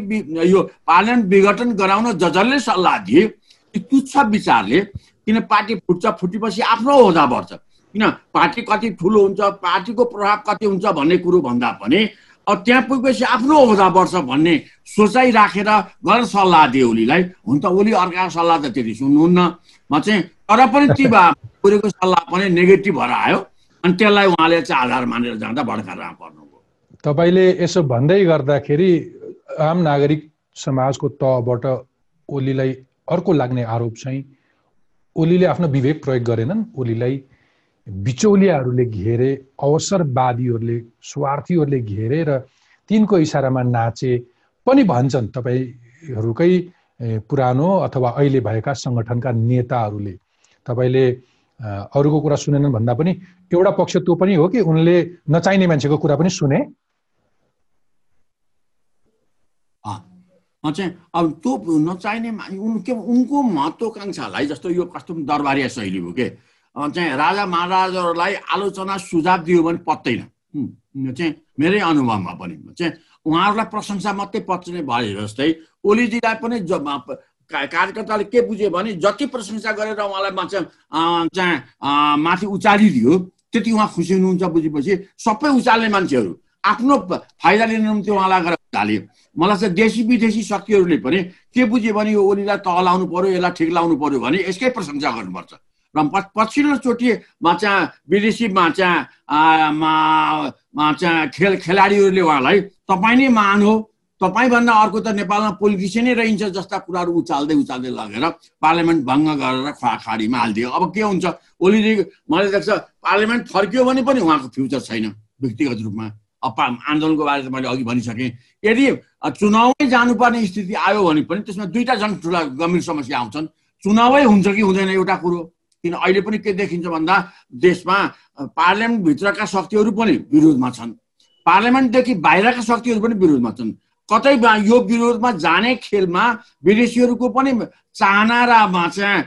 यो पार्लियामेन्ट विघटन गराउन ज जसले सल्लाह दिए। ती तुच्छ विचारले किन पार्टी फुट्छ? फुटेपछि आफ्नो होदा बढ्छ। किन पार्टी कति ठुलो हुन्छ? पार्टीको प्रभाव कति हुन्छ भन्ने कुरो भन्दा पनि अब त्यहाँ पुगेपछि आफ्नो होदा बढ्छ भन्ने सोचाइ राखेर गलत सल्लाह दिए ओलीलाई। हुन त ओली अर्काको सल्लाह त त्यति सुन्नुहुन्न। म चाहिँ तर पनि ती सल्लाह पनि नेगेटिभ भएर आयो। अनि त्यसलाई उहाँले चाहिँ आधार मानेर जाँदा भड्काएर पर्नुभयो। तपाईँले यसो भन्दै गर्दाखेरि आम नागरिक समाजको तहबाट ओलीलाई अर्को लाग्ने आरोप चाहिँ ओलीले आफ्नो विवेक प्रयोग गरेनन्। ओलीलाई बिचौलियाहरूले घेरे अवसरवादीहरूले स्वार्थीहरूले घेरे र तिनको इसारामा नाचे पनि भन्छन्। तपाईँहरूकै पुरानो अथवा अहिले भएका सङ्गठनका नेताहरूले। तपाईँले अरूको कुरा सुनेनन् भन्दा पनि एउटा पक्ष त्यो पनि हो कि उनले नचाहिने मान्छेको कुरा पनि सुने? चाहिँ अब त्यो नचाहिने उनके उनको महत्त्वकाङ्क्षालाई जस्तो यो कस्तो दरबारिया शैली हो के? चाहिँ राजा महाराजाहरूलाई आलोचना सुझाव दियो भने पत्दैन चाहिँ मेरै अनुभवमा पनि। चाहिँ उहाँहरूलाई प्रशंसा मात्रै पच्ने भए जस्तै ओलीजीलाई पनि कार्यकर्ताले के बुझ्यो भने जति प्रशंसा गरेर उहाँलाई मा- चाहिँ माथि उचालिदियो त्यति उहाँ खुसी हुनुहुन्छ बुझेपछि सबै उचाल्ने मान्छेहरू आफ्नो फाइदा लिने निम्ति उहाँलाई गरेर उचाल्यो मलाई चाहिँ देशी विदेशी शक्तिहरूले पनि के बुझ्यो भने यो ओलीलाई तह लाउनु पर्यो यसलाई ठिक लाउनु पर्यो भने यसकै प्रशंसा गर्नुपर्छ। र प- पछिल्लोचोटि मा चाहिँ विदेशी मा चाहिँ खेल खेलाडीहरूले उहाँलाई तपाईँ नै महान हो तपाईँभन्दा अर्को त नेपालमा पोलिटिसियनै रहन्छ जस्ता कुराहरू उचाल्दै उचाल्दै लगेर पार्लियामेन्ट भङ्ग गरेर खाडीमा हालिदियो। अब के हुन्छ? ओलीजी मैले देख्छ पार्लियामेन्ट फर्कियो भने पनि उहाँको फ्युचर छैन व्यक्तिगत रूपमा। अब आन्दोलनको बारे त मैले अघि भनिसकेँ। यदि चुनावै जानुपर्ने स्थिति आयो भने पनि त्यसमा दुईवटा झन् ठुला गम्भीर समस्या आउँछन्। चुनावै हुन्छ कि हुँदैन एउटा कुरो? किन अहिले पनि के देखिन्छ भन्दा देशमा पार्लियामेन्टभित्रका शक्तिहरू पनि विरोधमा छन्। पार्लियामेन्टदेखि बाहिरका शक्तिहरू पनि विरोधमा छन्। कतै यो विरोधमा जाने खेलमा विदेशीहरूको पनि चाहना र चाहिँ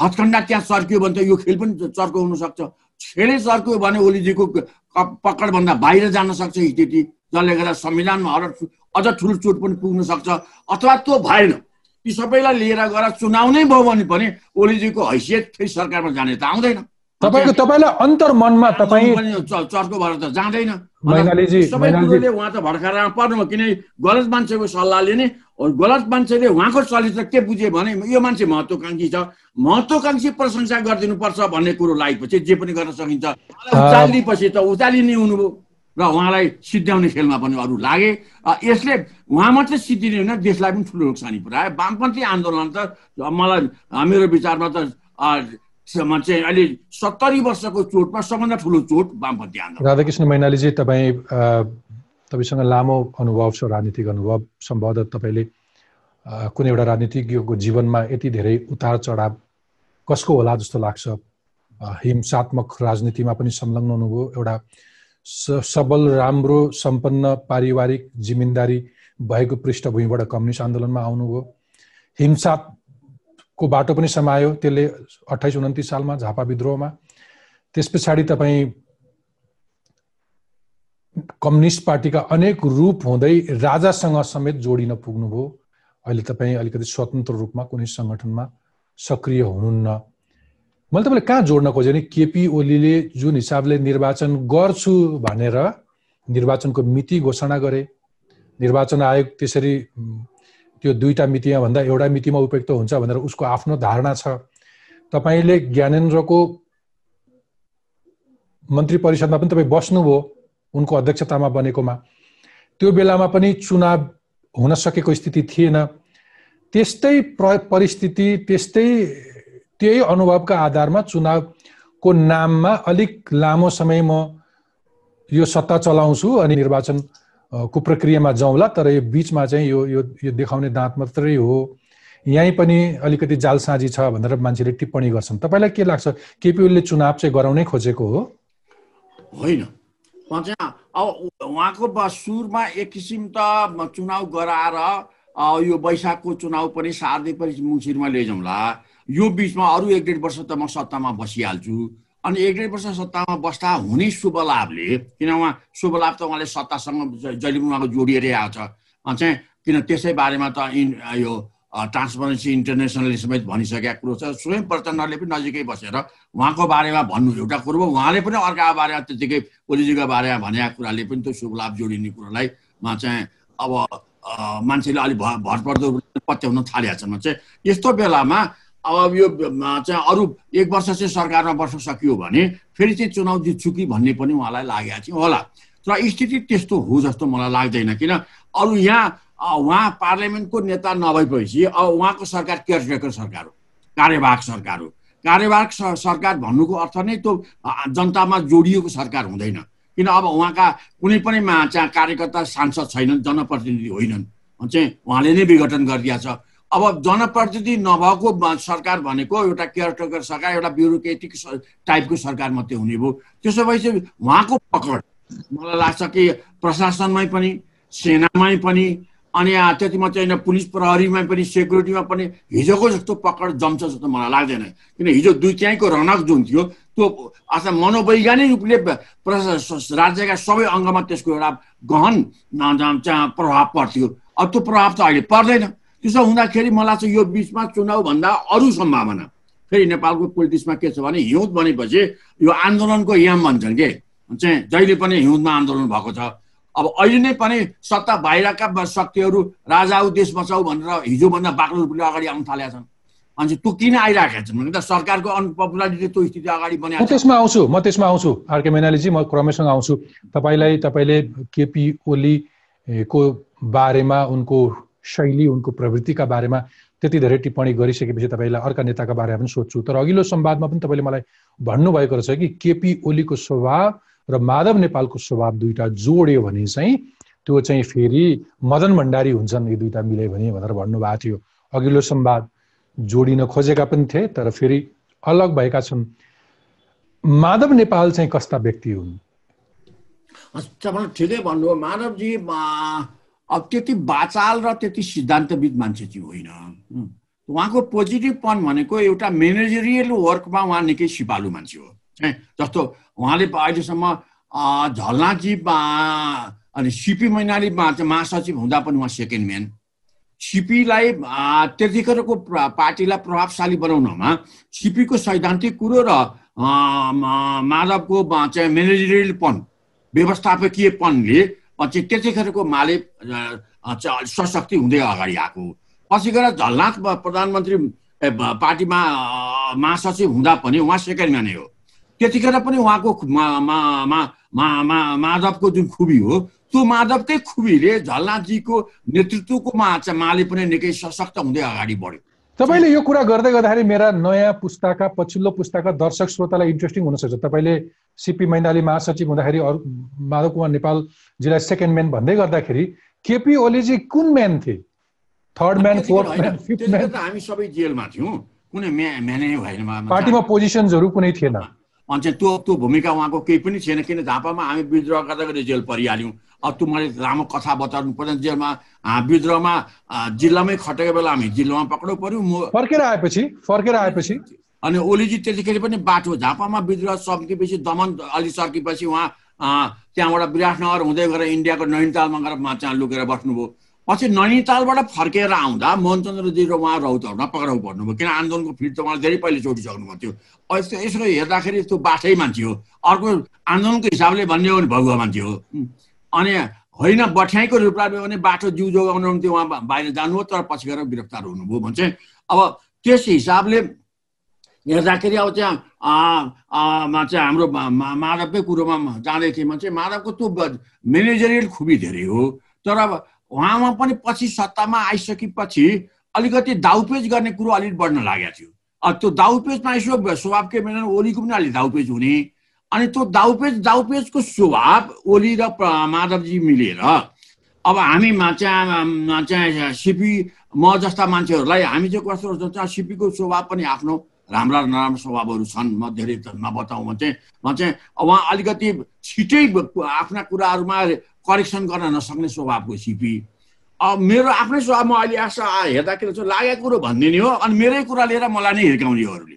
हत्खण्डा त्यहाँ चर्कियो भने त यो खेल पनि चर्को हुनसक्छ। खेलै चर्क्यो भने ओलीजीको पकडभन्दा बाहिर जान सक्छ स्थिति जसले गर्दा संविधानमा अर अझ ठुलो चोट पनि पुग्न सक्छ। अथवा त्यो भएन यी सबैलाई लिएर गएर चुनाव नै भयो भने पनि ओलीजीको हैसियत फेरि सरकारमा जाने त आउँदैन। तपाईँको तपाईँलाई अन्तर्मनमा तपाईँ पनि च- चर्को भएर त जाँदैन। सबै। कुरोले उहाँ त भड्काएर पर्नु किन गलत मान्छेको सल्लाह लिने गलत मान्छेले उहाँको चरित्र के बुझ्यो भने यो मान्छे महत्त्वकाङ्क्षी छ। महत्त्वकाङ्क्षी प्रशंसा गरिदिनुपर्छ भन्ने कुरो लागेपछि जे पनि गर्न सकिन्छ। उचालिदिएपछि त उचालिने हुनुभयो र उहाँलाई सिद्ध्याउने खेलमा पनि अरू लागे। यसले उहाँ मात्रै सिद्धिने होइन देशलाई पनि ठुलो नोक्सानी पुऱ्यायो। वामपन्थी आन्दोलन त मलाई मेरो विचारमा त अ, स- चाहिँ अहिले सत्तरी वर्षको चोटमा सबभन्दा ठुलो चोट वामपन्थी आन्दोलन। राधाकृष्ण मैनालीजी तपाईँ तपाईँसँग लामो अनुभव छ राजनीतिक अनुभव सम्भवतः तपाईँले कुनै एउटा राजनीतिज्ञको जीवनमा यति धेरै उतार चढाव कसको होला जस्तो लाग्छ? हिंसात्मक राजनीतिमा पनि संलग्न हुनुभयो। एउटा सबल राम्रो सम्पन्न पारिवारिक जिम्मेदारी भएको पृष्ठभूमिबाट कम्युनिस्ट आन्दोलनमा आउनुभयो। हिंसाको बाटो पनि समायो। त्यसले अठाइस उन्तिस सालमा झापा विद्रोहमा। त्यस पछाडि तपाईँ कम्युनिस्ट पार्टीका अनेक रूप हुँदै राजासँग समेत जोडिन पुग्नुभयो। अहिले तपाईँ अलिकति स्वतन्त्र रूपमा कुनै सङ्गठनमा सक्रिय हुनुहुन्न। मैले तपाईँले कहाँ जोड्न खोजेँ भने केपी ओलीले जुन हिसाबले निर्वाचन गर्छु भनेर निर्वाचनको मिति घोषणा गरे। निर्वाचन आयोग त्यसरी त्यो दुईटा मितिमा भन्दा एउटा मितिमा उपयुक्त हुन्छ भनेर उसको आफ्नो धारणा छ। तपाईँले ज्ञानेन्द्रको मन्त्री परिषदमा पनि तपाईँ बस्नुभयो उनको अध्यक्षतामा बनेकोमा। त्यो बेलामा पनि चुनाव हुन सकेको स्थिति थिएन। त्यस्तै प्र परिस्थिति त्यस्तै त्यही अनुभवका आधारमा चुनावको नाममा अलिक लामो समय म यो सत्ता चलाउँछु अनि निर्वाचन को प्रक्रियामा जाउँला तर यो बिचमा चाहिँ यो यो यो देखाउने दाँत मात्रै हो। यहीँ पनि अलिकति जालसाजी छ भनेर मान्छेले टिप्पणी गर्छन्। तपाईँलाई के लाग्छ? केपी चुनाव चाहिँ गराउनै खोजेको हो? होइन। उहाँको सुरुमा एक किसिम त चुनाव गराएर यो वैशाखको चुनाव पनि सार्दै पनि मुसिरमा लैजाउँला। यो बिचमा अरू एक डेढ वर्ष त म सत्तामा बसिहाल्छु। अनि एक डेढ वर्ष सत्तामा बस्दा हुने शुभ लाभले किन उहाँ शुभ लाभ त उहाँले सत्तासँग जहिले पनि उहाँको जोडिएरै आएको छ। चाहिँ किन त्यसै बारेमा त इन यो ट्रान्सपरेन्सी इन्टरनेसनलले समेत भनिसकेका कुरो छ। स्वयं प्रचण्डले पनि नजिकै बसेर उहाँको बारेमा भन्नु एउटा कुरो हो। उहाँले पनि अर्काको बारेमा त्यतिकै ओलीजीको बारेमा भनेका कुराले पनि त्यो शुभ लाभ जोडिने कुरोलाई मा चाहिँ अब मान्छेले अलिक भर भरपर्दो पत्याउन थालेका छन् चाहिँ यस्तो बेलामा अब यो चाहिँ अरू एक वर्ष चाहिँ सरकारमा बस्न सकियो भने फेरि चाहिँ चुनाव जित्छु कि भन्ने पनि उहाँलाई लागेको चाहिँ होला। तर स्थिति त्यस्तो हो जस्तो मलाई लाग्दैन किन अरू यहाँ उहाँ पार्लियामेन्टको नेता नभएपछि अब उहाँको सरकार केयरटेकर सरकार हो कार्यवाहक सरकार हो। कार्यवाहक सरकार भन्नुको अर्थ नै त्यो जनतामा जोडिएको सरकार हुँदैन। किन अब उहाँका कुनै पनि चाहिँ कार्यकर्ता सांसद छैनन् जनप्रतिनिधि होइनन्। चाहिँ उहाँले नै विघटन गरिदिएको छ। अब जनप्रतिनिधि नभएको सरकार भनेको एउटा केयरटेकर सरकार एउटा ब्युरोक्रेटिक टाइपको सरकार मात्रै हुने भयो। त्यसो भएपछि उहाँको पकड मलाई लाग्छ कि प्रशासनमै पनि सेनामै पनि अनि त्यति मात्रै होइन पुलिस प्रहरीमा पनि सेक्युरिटीमा पनि हिजोको जस्तो पकड जम्छ जस्तो मलाई लाग्दैन। किन हिजो दुई त्याइको रनक जुन थियो त्यो अथवा मनोवैज्ञानिक रूपले राज्यका सबै अङ्गमा त्यसको एउटा गहन प्रभाव पर्थ्यो। अब त्यो प्रभाव त अहिले पर्दैन। त्यसो हुँदाखेरि मलाई चाहिँ यो बिचमा चुनावभन्दा अरू सम्भावना। फेरि नेपालको पोलिटिक्समा के छ भने हिउँद भनेपछि यो आन्दोलनको याम भन्छन् के? चाहिँ जहिले पनि हिउँदमा आन्दोलन भएको छ। अब अहिले नै पनि सत्ता बाहिरका शक्तिहरू राजा देश बचाऊ भनेर हिजोभन्दा बाक्लो रूपले अगाडि आउन थालेका छन्। अनि त्यो किन आइरहेका छन् भने त सरकारको अनपपुलारिटी त्यो स्थिति अगाडि बनिएको त्यसमा आउँछु म त्यसमा आउँछु। आरके मैनालीजी म क्रमसँग आउँछु। तपाईँलाई तपाईँले केपी ओलीको बारेमा उनको शैली उनको प्रवृत्तिका बारेमा त्यति धेरै टिप्पणी गरिसकेपछि तपाईँलाई अर्का नेताका बारेमा पनि सोध्छु। तर अघिल्लो संवादमा पनि तपाईँले मलाई भन्नुभएको रहेछ कि केपी ओलीको स्वभाव र माधव नेपालको स्वभाव दुईटा जोड्यो भने चाहिँ त्यो चाहिँ फेरि मदन भण्डारी हुन्छन् यी दुईटा मिल्यो भने भनेर भन्नुभएको थियो। अघिल्लो संवाद जोडिन खोजेका पनि थिए तर फेरि अलग भएका छन्। माधव नेपाल चाहिँ कस्ता व्यक्ति हुन्? तपाईँले ठिकै भन्नुभयो मानवजी मा- अब त्यति बाचाल र त्यति सिद्धान्तविद मान्छे चाहिँ होइन। उहाँको पोजिटिभ भनेको एउटा मेनेजरियल वर्कमा उहाँ निकै सिपालु मान्छे हो। है जस्तो उहाँले अहिलेसम्म अ, झलनाजी बा- अनि सिपी मैनाली महासचिव हुँदा पनि उहाँ सेकेन्ड म्यान सिपीलाई त्यतिखेरको प्र- पार्टीलाई प्रभावशाली बनाउनमा सिपीको सैद्धान्तिक कुरो र माधवको चाहिँ मेनेजरियलपन व्यवस्थापकीयपनले पछि त्यतिखेरको माले सशक्ति हुँदै अगाडि आएको। पछि गएर झलनाथ प्रधानमन्त्री पार्टीमा महासचिव हुँदा पनि उहाँ सेकेन्ड म्यानै हो त्यतिखेर पनि उहाँको माधवको जुन खुबी हो त्यो माधवकै खुबीले झलनाथजीको नेतृत्वको माले पनि निकै सशक्त हुँदै अगाडि बढ्यो तपाईँले यो कुरा गर्दै गर्दाखेरि मेरा नयाँ पुस्ताका पछिल्लो पुस्ताका दर्शक श्रोतालाई इन्ट्रेस्टिङ हुनसक्छ। तपाईँले सिपी मैनाली महासचिव हुँदाखेरि अरू माधव कुमार नेपालजीलाई सेकेन्ड म्यान भन्दै गर्दाखेरि केपी ओलीजी कुन म्यान थिए? Third man fourth man fifth man हामी सबै जेलमा थियौँ। कुनै म्यानै भएन पार्टीमा पोजिसन्सहरू कुनै थिएन। अनि चाहिँ त्यो त्यो भूमिका उहाँको केही पनि थिएन किन झापामा हामी विद्रोह गर्दा गर्दै जेल परिहाल्यौँ। अब त्यो मैले लामो कथा बताउनु पर्दैन जेलमा विद्रोहमा जिल्लामै खटेको बेला हामी जिल्लामा पक्राउ पऱ्यौँ म फर्केर आएपछि फर्केर आएपछि। अनि ओलीजी त्यतिखेर पनि बाटो झापामा विद्रोह सकेपछि दमन अलि सकेपछि उहाँ त्यहाँबाट विराटनगर हुँदै गएर इन्डियाको नैनीतालमा गएर त्यहाँ लुकेर बस्नुभयो। पछि नैनीतालबाट फर्केर आउँदा मोहनचन्द्रजी र उहाँ रौतहटमा पक्राउ पर्नुभयो किन आन्दोलनको फिड त उहाँले धेरै पहिले छोडिसक्नुभएको थियो। यस्तो यसो हेर्दाखेरि त्यो बाठै मान्छे हो। अर्को आन्दोलनको हिसाबले भन्ने हो भने भगुवा मान्छे हो. अनि होइन बठ्याइको रूपमा भने बाटो जिउ जोगाउनु निम्ति उहाँ बाहिर जानुभयो तर पछि गएर गिरफ्तार हुनुभयो भने चाहिँ अब त्यस हिसाबले हेर्दाखेरि अब त्यहाँ चाहिँ हाम्रो माधवकै कुरोमा जाँदै थिएँ भने चाहिँ माधवको त्यो म्यानेजरियल खुबी धेरै हो। तर अब उहाँमा पनि पछि सत्तामा आइसकेपछि अलिकति दाउपेच गर्ने कुरो अलिक बढ्न लागेको थियो। त्यो दाउपेचमा यसो स्वभावकै बेला ओलीको पनि अलिक दाउपेच हुने। अनि त्यो दाउपेच दाउपेचको स्वभाव ओली र माधवजी मिलेर अब हामीमा चाहिँ चाहिँ सिपी म जस्ता मान्छेहरूलाई हामी चाहिँ कस्तो हुन्छ सिपीको स्वभाव पनि आफ्नो राम्रा नराम्रा स्वभावहरू छन् म धेरै नबताउँ भने चाहिँ म चाहिँ उहाँ अलिकति छिटै आफ्ना कुराहरूमा करेक्सन गर्न नसक्ने स्वभावको सिपी। अब मेरो आफ्नै स्वभाव म अहिले आशा हेर्दाखेरि चाहिँ लागेको कुरो भनिदिने हो अनि मेरै कुरा लिएर मलाई नै हिर्काउने अरूले।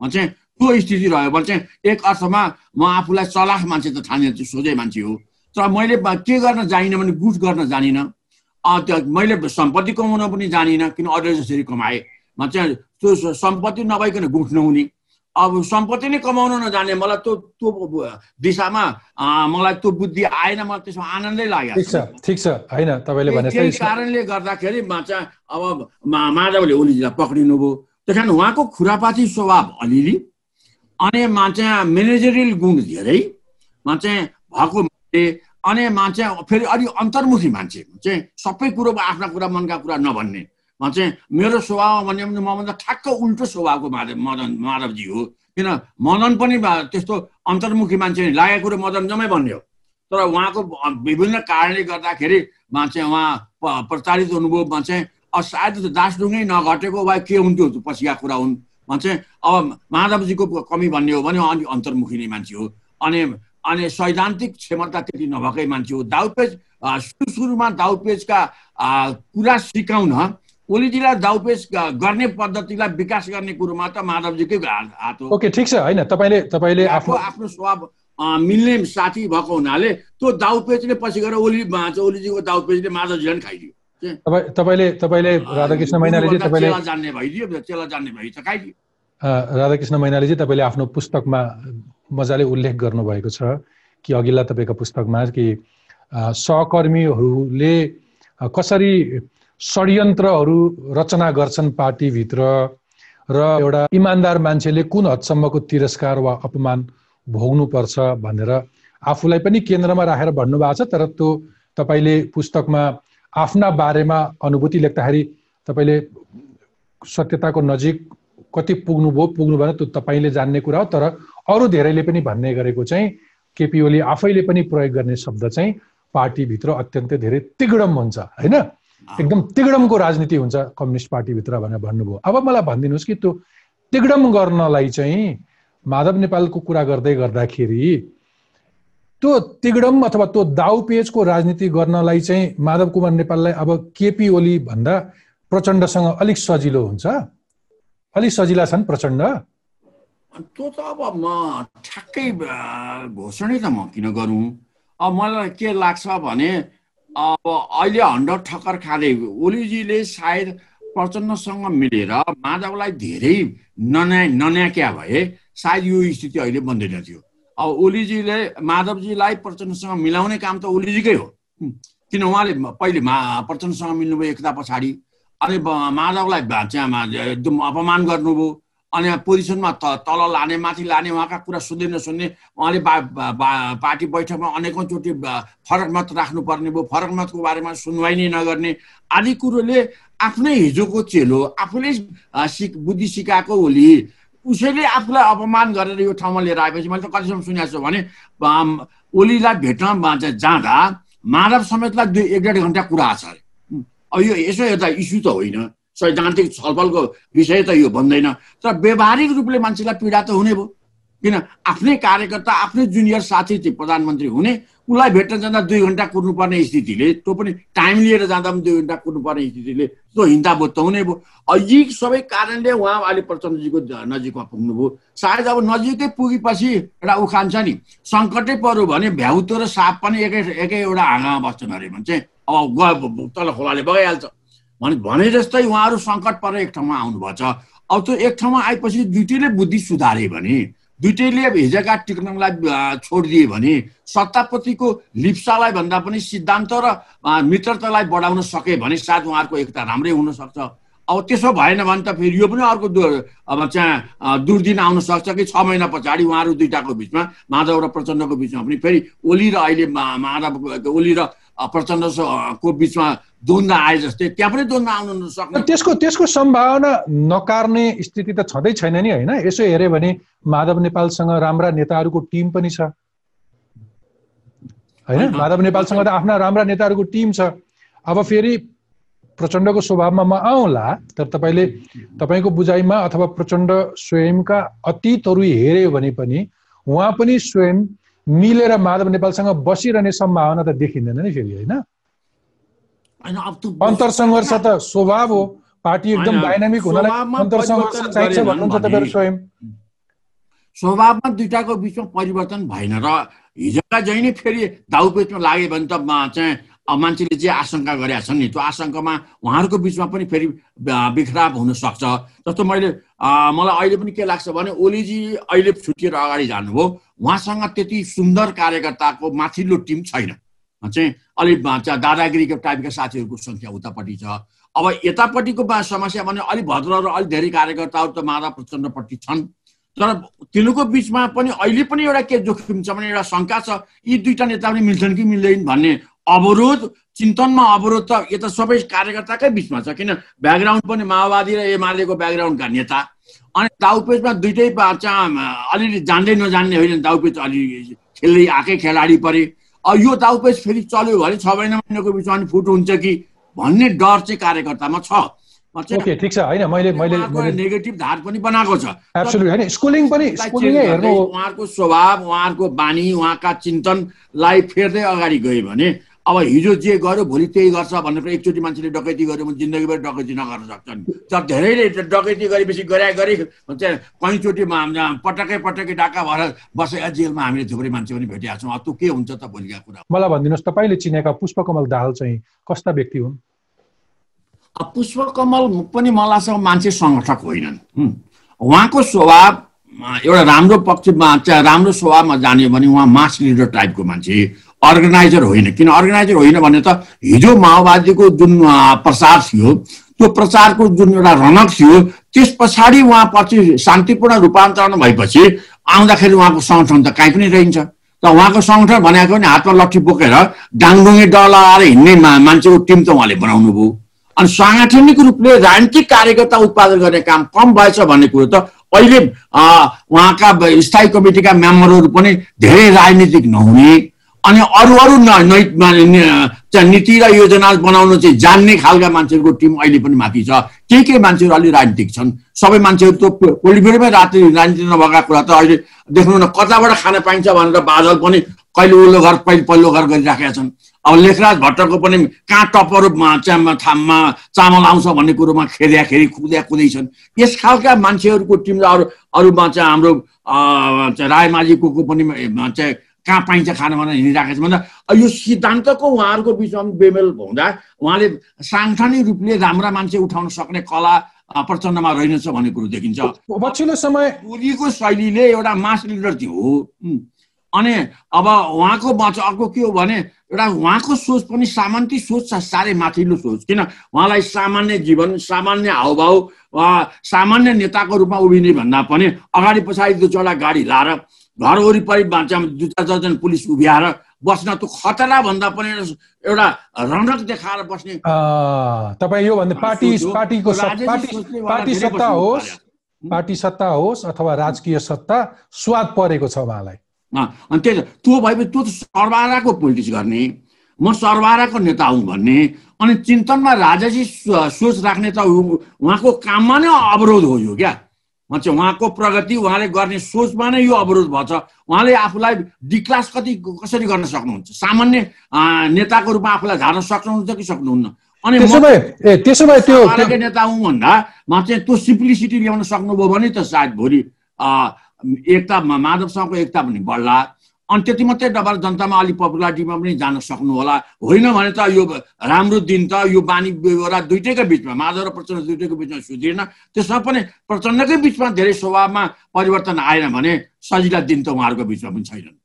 म चाहिँ त्यो स्थिति रह्यो भने चाहिँ एक अर्थमा म आफूलाई चलाख मान्छे त ठाने सोझै मान्छे हो। तर मैले के गर्न जानिनँ भने गुट गर्न जानिनँ। त्यो मैले सम्पत्ति कमाउन पनि जानिनँ किन अरूले जसरी कमाएँ। म चाहिँ त्यो सम्पत्ति नभइकन गुट नहुने। अब सम्पत्ति नै कमाउन नजाने मलाई त्यो त्यो दिशामा मलाई त्यो बुद्धि आएन मलाई त्यसमा आनन्दै लाग्यो ठिक छ ठिक छ। होइन तपाईँले भने कारणले गर्दाखेरि चाहिँ अब माधवले ओलीजीलाई पक्रिनुभयो। त्यस कारण उहाँको खुरापाती स्वभाव अलिअलि अनि मा चाहिँ म्यानेजरियल गुण धेरै। मा चाहिँ भएको मान्छे अनि मा चाहिँ फेरि अलिक अन्तर्मुखी मान्छे। चाहिँ सबै कुरोमा आफ्ना कुरा मनका कुरा नभन्ने। म चाहिँ मेरो स्वभाव भन्यो भने मभन्दा ठ्याक्क उल्टो स्वभावको माधव मदन माधवजी हो। किन मदन पनि त्यस्तो अन्तर्मुखी मान्छे लागेको कुरो मदन जम्मै भन्ने हो। तर उहाँको विभिन्न कारणले गर्दाखेरि चाहिँ उहाँ प- प्रताडित हुनुभयो। मा चाहिँ सायद दासढुङ्गै नघटेको वा के हुन्थ्यो पछिका कुरा हुन्। चाहिँ अब माधवजीको कमी भन्ने हो भने अलिक अन्तर्मुखी नै मान्छे हो। अनि अनि सैद्धान्तिक क्षमता त्यति नभएकै मान्छे हो। दाउपेज सुरु सुरुमा दाउपेजका कुरा सिकाउन ओलीजीलाई दाउपेज गर्ने पद्धतिलाई विकास गर्ने कुरोमा त माधवजीकै हात हो। ओके ठिक छ होइन तपाईँले तपाईँले आफू आफ्नो आफ्नो स्वभाव मिल्ने साथी भएको हुनाले त्यो दाउपेजले पछि गएर ओली ओलीजीको दाउपेजले माधवजीलाई पनि खाइदियो। तपाईँले तपाईँले राधाकृष्ण तपाईँले चेला जान्ने भइदियो चेला जान्ने भइ अ, राधाकृष्ण मैनालीजी तपाईँले आफ्नो पुस्तकमा मजाले उल्लेख गर्नुभएको छ कि अघिल्ला तपाईँको पुस्तकमा कि सहकर्मीहरूले कसरी षड्यन्त्रहरू रचना गर्छन् पार्टीभित्र र एउटा इमान्दार मान्छेले कुन हदसम्मको तिरस्कार वा अपमान भोग्नुपर्छ भनेर आफूलाई पनि केन्द्रमा राखेर भन्नुभएको छ तर त्यो तपाईँले पुस्तकमा आफ्ना बारेमा अनुभूति लेख्दाखेरि तपाईँले सत्यताको नजिक कति पुग्नुभयो पुग्नु भएन त्यो तपाईँले जान्ने कुरा हो। तर अरू धेरैले पनि भन्ने गरेको चाहिँ केपी ओली आफैले पनि प्रयोग गर्ने शब्द चाहिँ पार्टीभित्र अत्यन्तै धेरै तिगडम हुन्छ होइन? एकदम तिगडमको राजनीति हुन्छ कम्युनिस्ट पार्टीभित्र भनेर भन्नुभयो। अब मलाई भनिदिनुहोस् कि त्यो तिगडम गर्नलाई चाहिँ माधव नेपालको कुरा गर्दै गर्दाखेरि त्यो तिगडम अथवा त्यो दाउ पेजको राजनीति गर्नलाई चाहिँ माधव कुमार नेपाललाई अब केपी ओली भन्दा प्रचण्डसँग अलिक सजिलो हुन्छ। अलिक सजिला छन् प्रचण्ड। त्यो त अब म ठ्याक्कै घोषणै त म किन गरौँ? अब मलाई के लाग्छ भने अब अहिले हन्ड्रेड ठक्कर खाँदै ओलीजीले सायद प्रचण्डसँग मिलेर माधवलाई धेरै नन्या नन्याक्या भए सायद यो स्थिति अहिले बन्दैन थियो। अब ओलीजीले माधवजीलाई प्रचण्डसँग मिलाउने काम त ओलीजीकै हो। किन उहाँले पहिले मा प्रचण्डसँग मिल्नुभयो एकता पछाडि। अनि माधवलाई एकदम अपमान गर्नुभयो। अनि पोजिसनमा त तल लाने माथि लाने उहाँका कुरा सुन्दै नसुन्ने उहाँले पार्टी बैठकमा अनेकौँचोटि फरक मत राख्नुपर्ने भयो। फरक मतको बारेमा सुनवाई नै नगर्ने। आदि कुरोले आफ्नै हिजोको चेलो आफूले सिक बुद्धि सिकाएको होली उसैले आफूलाई अपमान गरेर यो ठाउँमा लिएर आएपछि मैले त कतिसम्म सुनेको छु भने ओलीलाई भेट्न जाँदा माधव समेतलाई दुई एक डेढ घन्टा कुरा आछ अरे। अब यो यसो हेर्दा इस्यु त होइन। सैद्धान्तिक छलफलको विषय त यो भन्दैन तर व्यवहारिक रूपले मान्छेलाई पीडा त हुने भयो। किन? आफ्नै कार्यकर्ता आफ्नै जुनियर साथी प्रधानमन्त्री हुने उसलाई भेट्न जाँदा दुई घन्टा कुर्नुपर्ने स्थितिले त्यो पनि टाइम लिएर जाँदा पनि दुई घन्टा कुर्नुपर्ने स्थितिले त्यो हिन्दाबोध त हुने भयो। यी सबै कारणले उहाँ अहिले प्रचण्डजीको नजिकमा पुग्नुभयो। सायद अब नजिकै पुगेपछि एउटा उखान छ नि सङ्कटै पऱ्यो भने भ्याउतो र साप पनि एकै एकै एउटा हाँगामा बस्छन् अरे भने चाहिँ अब गयो तल खोलाले बगाइहाल्छ। भने भने जस्तै उहाँहरू सङ्कट परेर एक ठाउँमा आउनुभएको छ अब त्यो एक ठाउँमा आएपछि दुइटैले बुद्धि सुधारे भने दुइटैले हिजोका टिक्नङलाई छोडिदिए भने सत्तापतिको लिप्सालाई भन्दा पनि सिद्धान्त र मित्रतालाई बढाउन सके भने सायद उहाँहरूको एकता राम्रै हुनसक्छ। अब त्यसो भएन भने त फेरि यो पनि अर्को अब चाहिँ दुर्दिन आउन सक्छ कि छ महिना पछाडि उहाँहरू दुइटाको बिचमा माधव र प्रचण्डको बिचमा पनि फेरि ओली र अहिले माधव ओली र प्रचण्डको बिचमा द्वन्द्व आए जस्तै त्यहाँ पनि द्वन्द्व आउनु नसक्ने त्यसको त्यसको सम्भावना नकार्ने स्थिति त छँदै छैन नि होइन? यसो हेऱ्यो भने माधव नेपालसँग राम्रा नेताहरूको टिम पनि छ। होइन। माधव नेपालसँग त आफ्ना राम्रा नेताहरूको टिम छ। अब फेरि प्रचण्डको स्वभावमा म आउँला तर तपाईँले तपाईँको बुझाइमा अथवा प्रचण्ड स्वयंका अतीतहरू हेऱ्यो भने पनि उहाँ पनि स्वयं मिलेर माधव नेपालसँग बसिरहने सम्भावना त देखिँदैन नि फेरि होइन? अन्तर सङ्घर्ष त स्वभाव हो। पार्टी एकदम डाइनामिक हुनलाई अन्तर सङ्घर्ष चाहिन्छ भन्नुहुन्छ तपाईँहरू स्वयं। स्वभावमा दुइटाको बिचमा परिवर्तन भएन र हिजोका जहिले नै फेरि दाउपेचमा लाग्यो भने त चाहिँ मान्छेले जे आशंका गरेका छन् नि त्यो आशङ्कामा उहाँहरूको बिचमा पनि फेरि बिखराव हुनसक्छ जस्तो मैले मलाई अहिले पनि के लाग्छ भने ओलीजी अहिले छुट्टिएर अगाडि जानुभयो। उहाँसँग त्यति सुन्दर कार्यकर्ताको माथिल्लो टिम छैन। चाहिँ अलिक दादागिरीको टाइपका साथीहरूको सङ्ख्या उतापट्टि छ। अब यतापट्टिको समस्या भने अलिक भद्र र अलिक धेरै कार्यकर्ताहरू त माधव प्रचण्डपट्टि छन्। तर तिनीहरूको बिचमा पनि अहिले पनि एउटा के जोखिम छ भने एउटा शङ्का छ यी दुईवटा नेता पनि मिल्छन् कि मिल्दैन भन्ने अवरोध चिन्तनमा अवरोध त यता सबै कार्यकर्ताकै बिचमा छ किन ब्याकग्राउन्ड पनि माओवादी र एमालेको ब्याकग्राउन्डका नेता। अनि दाउपेचमा दुइटै अलिअलि जान्दै नजान्ने होइन दाउपेच अलि खेल्दै आएकै खेलाडी परे। अब यो दाउपेच फेरि चल्यो भने छ महिना महिनाको बिचमा अनि फुट हुन्छ कि? भन्ने डर चाहिँ कार्यकर्तामा छ। ओके ठिक छ। होइन मैले मैले नेगेटिभ धार पनि बनाएको छ। स्कुलिङ पनि उहाँहरूको स्वभाव उहाँहरूको बानी उहाँका चिन्तनलाई फेर्दै अगाडि गयो भने अब हिजो जे गर्यो भोलि त्यही गर्छ भनेर एकचोटि मान्छेले डकैती गर्यो भने जिन्दगीभर डकैती नगर्न सक्छन्। तर धेरैले डकैती गरेपछि गरे गरी चाहिँ कहीँचोटि पटकै पटकै डाका भएर बसेका जेलमा हामीले थुप्रै मान्छे पनि भेटेका छौँ। त्यो के हुन्छ त भोलिका कुरा? मलाई भनिदिनुहोस् तपाईँले चिनेका पुष्पकमल दाहाल चाहिँ कस्ता व्यक्ति हुन्? पुष्पकमल पनि मलाई लाग्छ मान्छे सङ्गठक होइनन्। उहाँको स्वभाव एउटा राम्रो पक्षमा राम्रो स्वभावमा जाने भने उहाँ मास लिडर टाइपको मान्छे। अर्गनाइजर होइन। किन अर्गनाइजर होइन भने त हिजो माओवादीको जुन प्रचार थियो त्यो प्रचारको जुन एउटा रनक थियो त्यस पछाडि उहाँ पछि शान्तिपूर्ण रूपान्तरण भएपछि आउँदाखेरि उहाँको सङ्गठन त काहीँ पनि रहन्छ। त उहाँको सङ्गठन भनेको पनि हातमा लट्ठी बोकेर डाङडुङ्गे डलाएर हिँड्ने मान्छेको टिम त उहाँले बनाउनु भयो। अनि साङ्गठनिक रूपले राजनीतिक कार्यकर्ता उत्पादन गर्ने काम कम भएछ भन्ने कुरो त अहिले उहाँका स्थायी कमिटीका मेम्बरहरू पनि धेरै राजनीतिक नहुने अनि अरू अरू नीति र योजना बनाउन चाहिँ जान्ने खालका मान्छेहरूको टिम अहिले पनि माथि छ। केही केही मान्छेहरू अलिक राजनीतिक छन्? सबै मान्छेहरू त पोलिटिकलमै राति राजनीति नभएका कुरा त अहिले देख्नु न कताबाट खान पाइन्छ भनेर बादल पनि कहिले उल्लो घर पहिले पल्लो घर गरिराखेका छन्। अब लेखराज भट्टको पनि कहाँ टप्पर थाममा चामल आउँछ भन्ने कुरोमा खेद्याखेरि कुद्या कुदैछन् यस खालका मान्छेहरूको टिम र अरू अरूमा चाहिँ हाम्रो रायमाझीको पनि चाहिँ कहाँ पाइन्छ खान भनेर हिँडिराखेको छ भन्दा यो सिद्धान्तको उहाँहरूको बिचमा बेमेल हुँदा उहाँले साङ्गठनिक रूपले राम्रा मान्छे उठाउन सक्ने कला प्रचण्डमा रहेनछ भन्ने कुरो देखिन्छ। पछिल्लो समय ओलीको शैलीले एउटा मास लिडर थियो। अनि अब उहाँको अर्को के हो भने एउटा उहाँको सोच पनि सामान्य सोच छ साह्रै माथिल्लो सोच। किन? उहाँलाई सामान्य जीवन सामान्य हावभाव सामान्य नेताको रूपमा उभिने भन्दा पनि अगाडि पछाडि दुई चारवटा गाडी लाएर घर वरिपरि दुई चार दर्जन पुलिस उभ्याएर बस्न त्यो खतरा भन्दा पनि एउटा रनक देखाएर बस्ने तपाईँ यो भन्दा पार्टी पार्टीको पार्टी सत्ता होस् पार्टी सत्ता होस् अथवा राजकीय सत्ता स्वाद परेको छ उहाँलाई। अनि त्यही त त्यो भएपछि त्यो त सर्वाराको पोलिटिक्स गर्ने म सर्वहाराको नेता हुँ भन्ने अनि चिन्तनमा राजाजी सोच राख्ने त उहाँको काममा नै अवरोध हो यो क्या। चाहिँ उहाँको प्रगति उहाँले गर्ने सोचमा नै यो अवरोध भएछ। उहाँले आफूलाई डिक्लास कति कसरी गर्न सक्नुहुन्छ? सामान्य नेताको रूपमा आफूलाई झार्न सक्नुहुन्छ कि सक्नुहुन्न? अनि त्यसो भए त्यो नेता हुँ भन्दा म चाहिँ त्यो सिम्प्लिसिटी ल्याउन सक्नुभयो भने त सायद भोलि एकता माधवसँगको एकता पनि बढ्ला। अनि त्यति मात्रै नभएर जनतामा अलिक पपुलारिटीमा पनि जान सक्नु होला होइन भने त यो राम्रो दिन त यो बानी बेहोरा दुइटैको बिचमा माधव र प्रचण्ड दुइटैको बिचमा सुध्रिएन। त्यसमा पनि प्रचण्डकै बिचमा धेरै स्वभावमा परिवर्तन आएन भने सजिला दिन त उहाँहरूको बिचमा पनि छैनन्।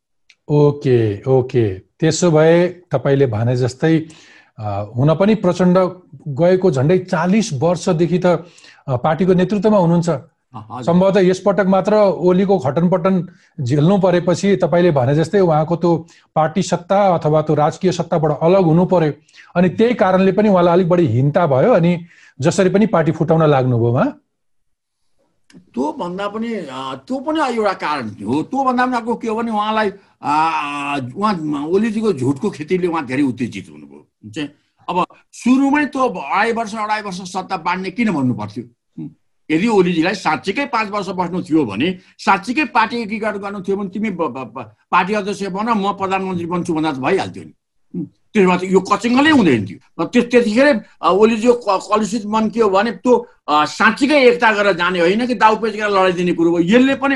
Okay okay. त्यसो भए तपाईँले भने जस्तै हुन पनि प्रचण्ड गएको झन्डै चालिस वर्षदेखि त पार्टीको नेतृत्वमा हुनुहुन्छ। सम्भवतः यसपटक मात्र ओलीको खटनपटन झेल्नु परेपछि तपाईँले भने जस्तै उहाँको त्यो पार्टी सत्ता अथवा त्यो राजकीय सत्ताबाट अलग हुनु पर्यो। अनि त्यही कारणले पनि उहाँलाई अलिक बढी हिन्ता भयो अनि जसरी पनि पार्टी फुटाउन लाग्नुभयो उहाँ। त्यो भन्दा पनि त्यो पनि एउटा कारण हो। त्यो भन्दा पनि अर्को के हो भने उहाँलाई उहाँ ओलीजीको झुटको खेतीले उहाँ धेरै उत्तेजित हुनुभयो। चाहिँ अब सुरुमै त्यो अढाई वर्ष अढाई वर्ष सत्ता बाँड्ने किन भन्नु पर्थ्यो? यदि ओलीजीलाई साँच्चीकै पाँच वर्ष बस्नु थियो भने साँच्चीकै पार्टी एकीकरण गर्नु थियो भने तिमी पार्टी अध्यक्ष बन म प्रधानमन्त्री बन्छु भन्दा त भइहाल्थ्यो नि? त्यसो भए यो कचिङ्गलै हुँदैन थियो। त्यस त्यतिखेरै ओलीजीको कलुषित मन के हो भने त्यो साँच्चीकै एकता गरेर जाने होइन कि दाउपेच गरेर लडाइदिने कुरो हो। यसले पनि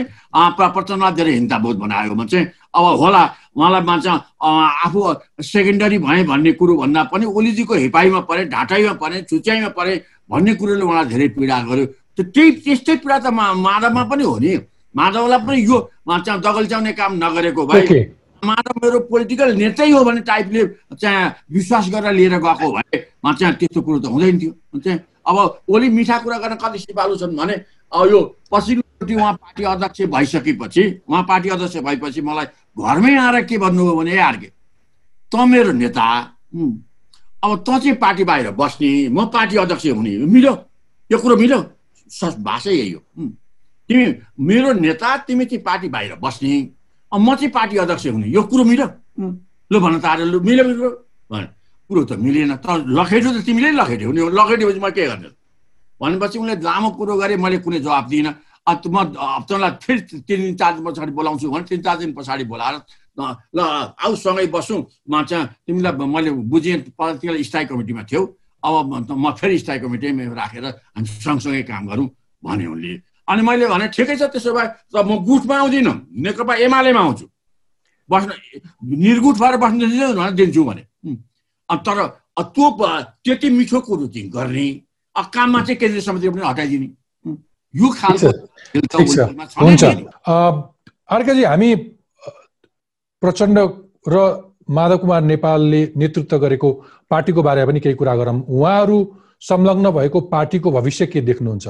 प्रचण्डलाई धेरै हिंसाबोध बनायो भने चाहिँ अब होला उहाँलाई मान्छ आफू सेकेन्डरी भएँ भन्ने कुरो भन्दा पनि ओलीजीको हेपाइमा परे ढाँटाइमा परे चुच्याइमा परे भन्ने कुरोले उहाँलाई धेरै पीडा गर्यो। त्यही त्यस्तै पीडा त माधवमा पनि हो नि। माधवलाई पनि यो दगल्च्याउने काम नगरेको भए ओके। माधव मेरो पोलिटिकल नेतै हो भने टाइपले चाहिँ विश्वास गरेर लिएर गएको भए मा चाहिँ त्यस्तो कुरो त हुँदैन थियो। चाहिँ अब ओली मिठा कुरा गर्न कति सिपालु छन् भने अब यो पछिल्लोचोटि उहाँ पार्टी अध्यक्ष भइसकेपछि उहाँ पार्टी अध्यक्ष भएपछि मलाई घरमै आएर के भन्नुभयो भने यार के त मेरो नेता अब त चाहिँ पार्टी बाहिर बस्ने म पार्टी अध्यक्ष हुने मिल्यो? यो कुरो मिल्यो? भाषै यही हो। तिमी मेरो नेता तिमी चाहिँ पार्टी बाहिर बस्ने म चाहिँ पार्टी अध्यक्ष हुने यो कुरो उम्, लु भन त आएर लु मिल्यो मिल्यो भने। कुरो त मिलेन। त लखेट्यो त तिमीले लखेट्यो हुने लखेट्योपछि म के गर्ने भनेपछि उनले लामो कुरो गरेँ मैले कुनै जवाब दिइनँ। अब त म अब तँलाई फेरि तिन दिन चार दिन पछाडि बोलाउँछु भने तिन चार दिन पछाडि बोलाएर ल आऊ सँगै बसौँ। म चाहिँ तिमीलाई मैले बुझेँ पलिटिकल स्थायी कमिटीमा थियौ। अब म फेरि स्थायी कमिटीमा राखेर हामी सँगसँगै काम गरौँ भने उनले। अनि मैले भने ठिकै छ त्यसो भए त म गुटमा आउँदिनँ। नेकपा एमालेमा आउँछु। बस्न निर्गुट भएर बस्न दिन्छु भने। तर त्यो त्यति मिठो कुरो चाहिँ गर्ने काममा चाहिँ केन्द्रीय समितिले पनि हटाइदिने. यो खालको अर्काजी हामी प्रचण्ड र माधव कुमार नेपालले नेतृत्व गरेको पार्टीको बारेमा पनि केही कुरा गरौँ। उहाँहरू संलग्न भएको पार्टीको भविष्य के देख्नुहुन्छ?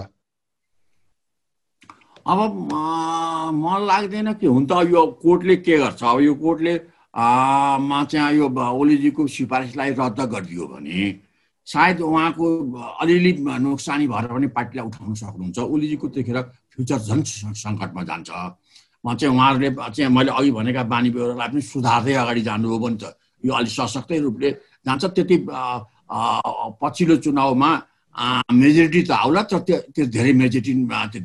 अब मलाई लाग्दैन कि हुन त यो कोर्टले के गर्छ? अब यो कोर्टले मा चाहिँ यो ओलीजीको सिफारिसलाई रद्द गरिदियो भने सायद उहाँको अलिअलि नोक्सानी भएर पनि पार्टीलाई उठाउन सक्नुहुन्छ। ओलीजीको त्यतिखेर फ्युचर झन् सङ्कटमा जान्छ। चाहिँ उहाँहरूले चाहिँ मैले अघि भनेका बानी व्यवहारलाई पनि सुधार्दै अगाडि जानुभयो भने त यो अलिक सशक्तै रूपले जान्छ। त्यति पछिल्लो चुनावमा मेजोरिटी त आउला तर त्यो त्यो धेरै मेजोरिटी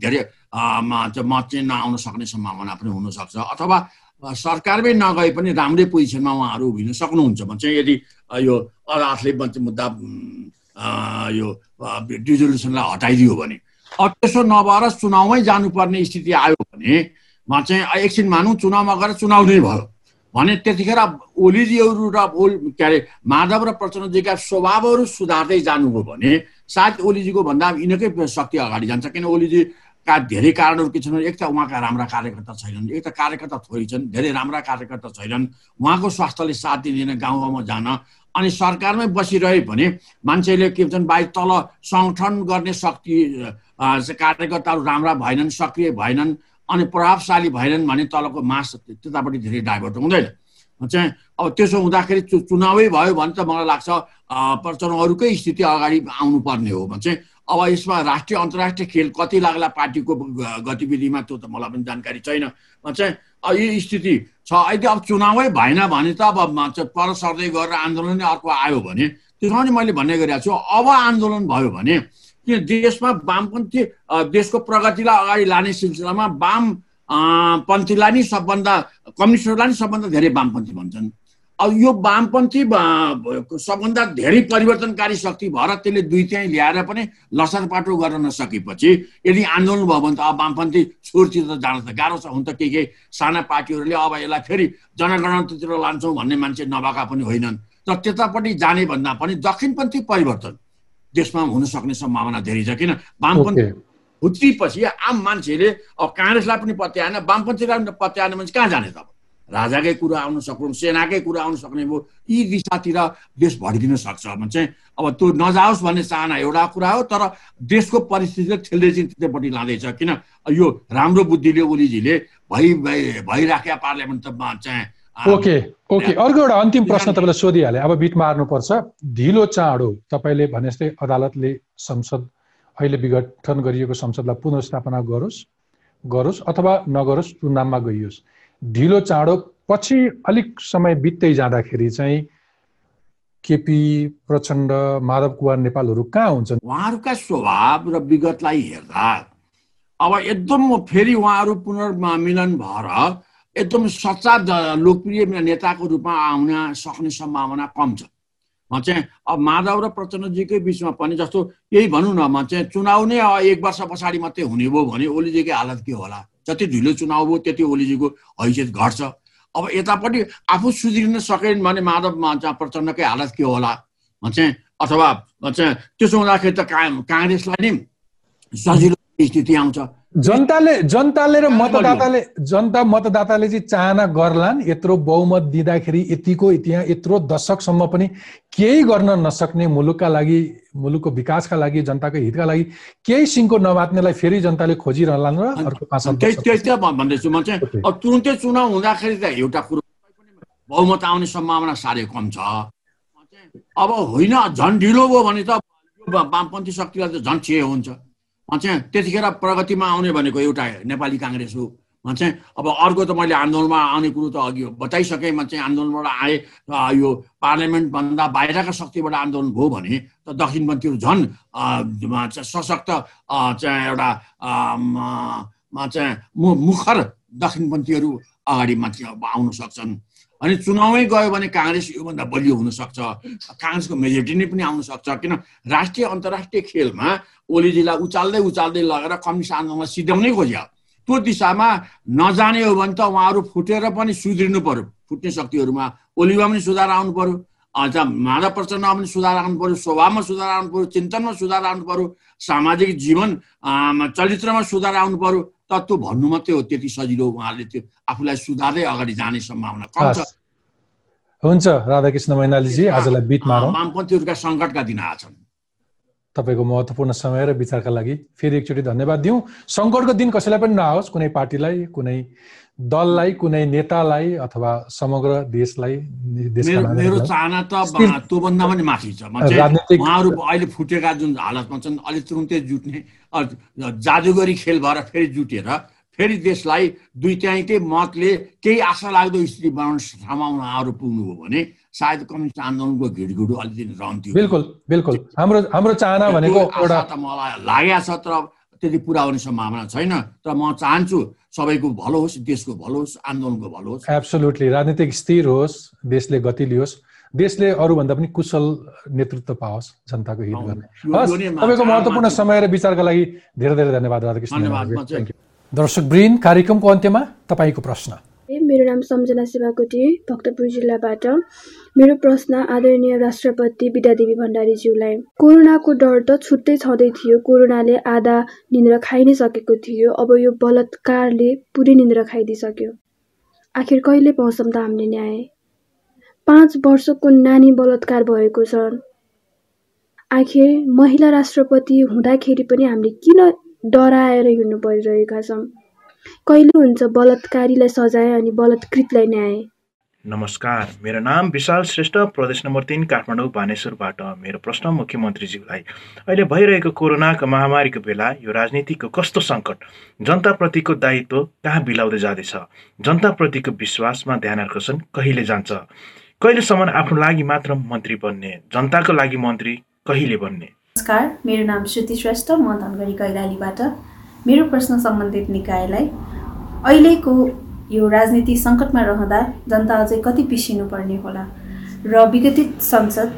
धेरै मत चाहिँ नआउन सक्ने सम्भावना पनि हुनसक्छ। अथवा सरकारमै नगए पनि राम्रै पोजिसनमा उहाँहरू उभिन सक्नुहुन्छ भने चाहिँ यदि यो अदालतले मुद्दा यो डिजोल्युसनलाई हटाइदियो भने अब त्यसो नभएर चुनावमै जानुपर्ने स्थिति आयो भने मा चाहिँ एकछिन मानौँ चुनावमा गएर चुनाव नै भयो। भने त्यतिखेर ओलीजीहरू र ओल के अरे माधव र प्रचण्डजीका स्वभावहरू सुधार्दै जानुभयो भने सायद ओलीजीको भन्दा यिनीकै शक्ति अगाडि जान्छ। किन ओलीजीका धेरै कारणहरू के छन् एक त उहाँका राम्रा कार्यकर्ता छैनन् एक त कार्यकर्ता थोरै छन् धेरै राम्रा कार्यकर्ता छैनन्। उहाँको स्वास्थ्यले साथ दिँदैन गाउँ गाउँमा जान। अनि सरकारमै बसिरहे भने मान्छेले के भन्छन् बाहिर तल सङ्गठन गर्ने शक्ति कार्यकर्ताहरू राम्रा भएनन् सक्रिय भएनन्। अनि प्रभावशाली भएनन् भने तलको मास त्यतापट्टि धेरै डाइभर्ट हुँदैन। चाहिँ अब त्यसो हुँदाखेरि चु चुनावै भयो भने त मलाई लाग्छ प्रचण्ड अरूकै स्थिति अगाडि आउनुपर्ने हो। भने चाहिँ अब यसमा राष्ट्रिय अन्तर्राष्ट्रिय खेल कति लाग्ला पार्टीको गतिविधिमा त्यो त मलाई पनि जानकारी छैन। चाहिँ यो स्थिति छ। अहिले अब चुनावै भएन भने त अब पर सर्दै गरेर आन्दोलन अर्को आयो भने त्यसमा पनि मैले भन्ने गरेको छु अब आन्दोलन भयो भने किन देशमा वामपन्थी देशको प्रगतिलाई अगाडि लाने सिलसिलामा वाम पन्थीलाई नै सबभन्दा कम्युनिस्टहरूलाई नै सबभन्दा धेरै वामपन्थी भन्छन्। अब यो वामपन्थी सबभन्दा धेरै परिवर्तनकारी शक्ति भएर त्यसले दुई त्यहीँ ल्याएर पनि लसरपाटो गर्न नसकेपछि यदि आन्दोलन भयो भने त अब वामपन्थी छोरतिर त जान त गाह्रो छ। हुन त केही केही साना पार्टीहरूले अब यसलाई फेरि जनगणतन्त्रतिर लान्छौँ भन्ने मान्छे नभएका पनि होइनन्। तर त्यतापट्टि जाने भन्दा पनि दक्षिणपन्थी परिवर्तन। देशमा हुन सक्ने सम्भावना धेरै छ किन? वामपन्थी ओके। फुत्रिपछि आम मान्छेले अब काङ्ग्रेसलाई पनि पत्याएन वामपन्थीलाई पनि पत्याएन भने चाहिँ कहाँ जाने त अब? राजाकै कुरा आउन सक्नु सेनाकै कुरा आउन सक्ने भयो यी दिशातिर देश भड्किन सक्छ भने चाहिँ अब त्यो नजाओस् भन्ने चाहना एउटा कुरा हो तर देशको परिस्थितिले ठेल्दै चाहिँ त्यतैपट्टि लाँदैछ किन? यो राम्रो बुद्धिले ओलीजीले भइ भइ- भइराखेका पार्लियामेन्टमा चाहिँ आ, ओके ओके अर्को एउटा अन्तिम प्रश्न तपाईँलाई सोधिहालेँ। अब बिट मार्नुपर्छ। ढिलो चाँडो तपाईँले भने जस्तै अदालतले संसद अहिले विघटन गरिएको संसदलाई पुनर्स्थापना गरोस् गरोस् अथवा नगरोस् चुनावमा गइयोस्। ढिलो चाँडो पछि अलिक समय बित्दै जाँदाखेरि चाहिँ केपी प्रचण्ड माधव कुमार नेपालहरू कहाँ हुन्छन्? उहाँहरूका स्वभाव र विगतलाई हेर्दा अब एकदम फेरि उहाँहरू पुनर्मिलन भएर एकदम सच्चा लोकप्रिय नेताको रूपमा आउन सक्ने सम्भावना कम छ। म चाहिँ अब माधव र प्रचण्डजीकै बिचमा पनि जस्तो यही भनौँ न म चाहिँ चुनाव नै एक वर्ष पछाडि मात्रै हुने भयो भने ओलीजीकै हालत के होला? जति ढिलो चुनाव भयो त्यति ओलीजीको हैसियत घट्छ। अब यतापट्टि आफू सुध्रिन सकेन भने माधव प्रचण्डकै हालत के होला? म चाहिँ अथवा चाहिँ त्यसो हुँदाखेरि त का काङ्ग्रेसलाई नै सजिलो स्थिति आउँछ। जनताले जनताले र मतदाताले जनता मतदाताले चाहिँ चाहना गर्लान् यत्रो बहुमत दिँदाखेरि यतिको त्यहाँ यत्रो दशकसम्म पनि केही गर्न नसक्ने मुलुकका लागि मुलुकको विकासका लागि जनताको हितका लागि केही सिङ्को नबाँध्नेलाई फेरि जनताले खोजिरहलान् र अर्को त्यही त भन्दैछु। म चाहिँ। अब तुरुन्तै चुनाव हुँदाखेरि त एउटा कुरो बहुमत आउने सम्भावना साह्रै कम छ। अब होइन झन् ढिलो भयो भने त वामपन्थी शक्तिलाई त झन् छे हुन्छ। चाहिँ त्यतिखेर प्रगतिमा आउने भनेको एउटा नेपाली काङ्ग्रेस हो। म चाहिँ अब अर्को त मैले आन्दोलनमा आउने कुरो त अघि बताइसकेँ म चाहिँ आन्दोलनबाट आएँ यो पार्लियामेन्टभन्दा बाहिरका शक्तिबाट आन्दोलन भयो भने त दक्षिणपन्थीहरू झन् सशक्त चाहिँ एउटा चाहिँ मुखर दक्षिणपन्थीहरू अगाडि अब आउन सक्छन्। अनि चुनावै गयो भने काङ्ग्रेस योभन्दा बलियो हुनसक्छ। काङ्ग्रेसको मेजोरिटी नै पनि आउन सक्छ किन? राष्ट्रिय अन्तर्राष्ट्रिय खेलमा ओलीजीलाई उचाल्दै उचाल्दै लगेर कम्युनिस्ट आन्दोलनमा सिध्याउनै खोज्यो। त्यो दिशामा नजाने हो भने त उहाँहरू फुटेर पनि सुध्रिनु पर्यो। फुट्ने शक्तिहरूमा ओलीमा पनि सुधार आउनु पर्यो। अझ माधव प्रचण्डमा पनि सुधार आउनु पर्यो स्वभावमा सुधार आउनु पर्यो चिन्तनमा सुधार आउनु पर्यो सामाजिक जीवन चरित्रमा सुधार आउनु पर्यो त त्यो भन्नु मात्रै हो त्यति सजिलो उहाँहरूले त्यो आफूलाई सुधार्दै अगाडि जाने सम्भावना कम छ। हुन्छ राधाकृष्ण मैनालीजी आजलाई बिट मारौँ। वामपन्थीहरूका सङ्कटका दिन आछन् तपाईँको महत्त्वपूर्ण समय र विचारका लागि फेरि एकचोटि धन्यवाद दिउँ। सङ्कटको दिन कसैलाई पनि नआओस् कुनै पार्टीलाई कुनै दललाई कुनै नेतालाई अथवा समग्र देशलाई मेरो। चाहना त त्योभन्दा पनि माथि छ उहाँहरू अहिले फुटेका जुन हालतमा छन् अहिले तुरुन्तै जुट्ने जादुगरी खेल भएर फेरि जुटेर फेरि देशलाई दुई त्याइकै मतले केही आशा लाग्दो स्थिति बनाउन ठाउँमा उहाँहरू पुग्नुभयो भने सायद कम्युनिस्ट आन्दोलनको घिडघिडो अलिकति रहन्थ्यो बिल्कुल बिल्कुल हाम्रो हाम्रो चाहना भनेको एउटा मलाई लागेको छ तर त्यति पुरा हुने सम्भावना छैन। तर म चाहन्छु सबैको भलो होस् देशको भलो होस् आन्दोलनको भलो होस्। एब्सोल्युटली राजनीतिक स्थिर होस् देशले गति लियोस्। देशले अरूभन्दा पनि कुशल नेतृत्व पाओस् जनताको हित गर्ने। तपाईँको महत्त्वपूर्ण। समय र विचारका लागि धेरै धेरै धन्यवाद राधाकृष्ण. दर्शक ब्रिन कार्यक्रमको अन्त्यमा तपाईँको प्रश्न। मेरो नाम सम्झना शिवाकोटी भक्तपुर जिल्लाबाट। मेरो प्रश्न आदरणीय राष्ट्रपति विद्यादेवी भण्डारीज्यूलाई। कोरोनाको डर त छुट्टै छँदै थियो। कोरोनाले आधा निन्द्रा खाइ नै सकेको थियो। अब यो बलात्कारले पुरै निन्द्रा खाइदिइसक्यो। आखिर कहिले पाउँछौँ त हामीले न्याय? पाँच वर्षको नानी बलात्कार भएको छ। आखिर महिला राष्ट्रपति हुँदाखेरि पनि हामीले किन डराएर हिँड्नु परिरहेका छौँ? कहिले हुन्छ बलात्कारीलाई सजाय अनि बलात्कृतलाई न्याय? नमस्कार मेरो नाम विशाल श्रेष्ठ प्रदेश नम्बर तिन काठमाडौँ बानेश्वरबाट मेरो प्रश्न मुख्यमन्त्रीज्यूलाई। अहिले भइरहेको कोरोनाको महामारीको बेला यो राजनीतिको कस्तो सङ्कट? जनताप्रतिको दायित्व कहाँ बिलाउँदै जाँदैछ? जनताप्रतिको विश्वासमा ध्यान आकर्षण कहिले जान्छ? कहिलेसम्म आफ्नो लागि मात्र मन्त्री बन्ने? जनताको लागि मन्त्री कहिले बन्ने? नमस्कार मेरो नाम श्रुति श्रेष्ठ म धनगढी कैलालीबाट। मेरो प्रश्न सम्बन्धित निकायलाई अहिलेको यो राजनीति सङ्कटमा रहँदा जनता अझै कति पिसिनुपर्ने होला र विघटित संसद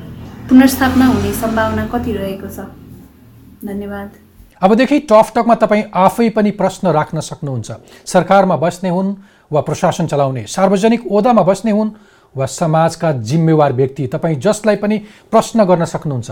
पुनर्स्थापना हुने सम्भावना कति रहेको छ? धन्यवाद। अबदेखि टकमा तपाईँ आफै पनि प्रश्न राख्न सक्नुहुन्छ। सरकारमा बस्ने हुन् वा प्रशासन चलाउने सार्वजनिक ओदामा बस्ने हुन् वा समाजका जिम्मेवार व्यक्ति तपाईँ जसलाई पनि प्रश्न गर्न सक्नुहुन्छ।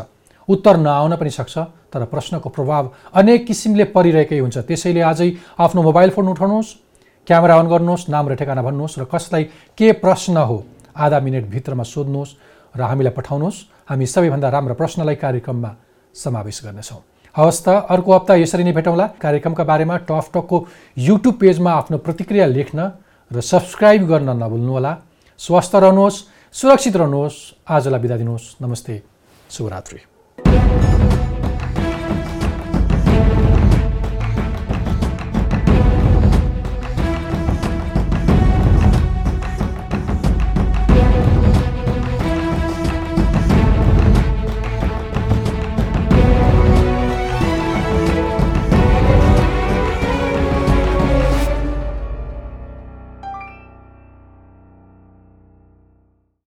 उत्तर नआउन पनि सक्छ तर प्रश्नको प्रभाव अनेक किसिमले परिरहेकै हुन्छ। त्यसैले आजै आफ्नो मोबाइल फोन उठाउनुहोस्। क्यामेरा अन गर्नुहोस् नाम र ठेगाना भन्नुहोस् र कसलाई के प्रश्न हो आधा मिनटभित्रमा सोध्नुहोस् र हामीलाई पठाउनुहोस्। हामी सबैभन्दा राम्रो प्रश्नलाई कार्यक्रममा समावेश गर्नेछौँ। हवस् त अर्को हप्ता यसरी नै भेटौँला। कार्यक्रमका बारेमा टफ टकको युट्युब पेजमा आफ्नो प्रतिक्रिया लेख्न र सब्सक्राइब गर्न नभुल्नुहोला स्वस्थ रहनुहोस् सुरक्षित रहनुहोस्। आजलाई बिदा दिनुहोस्। नमस्ते शुभरात्रि।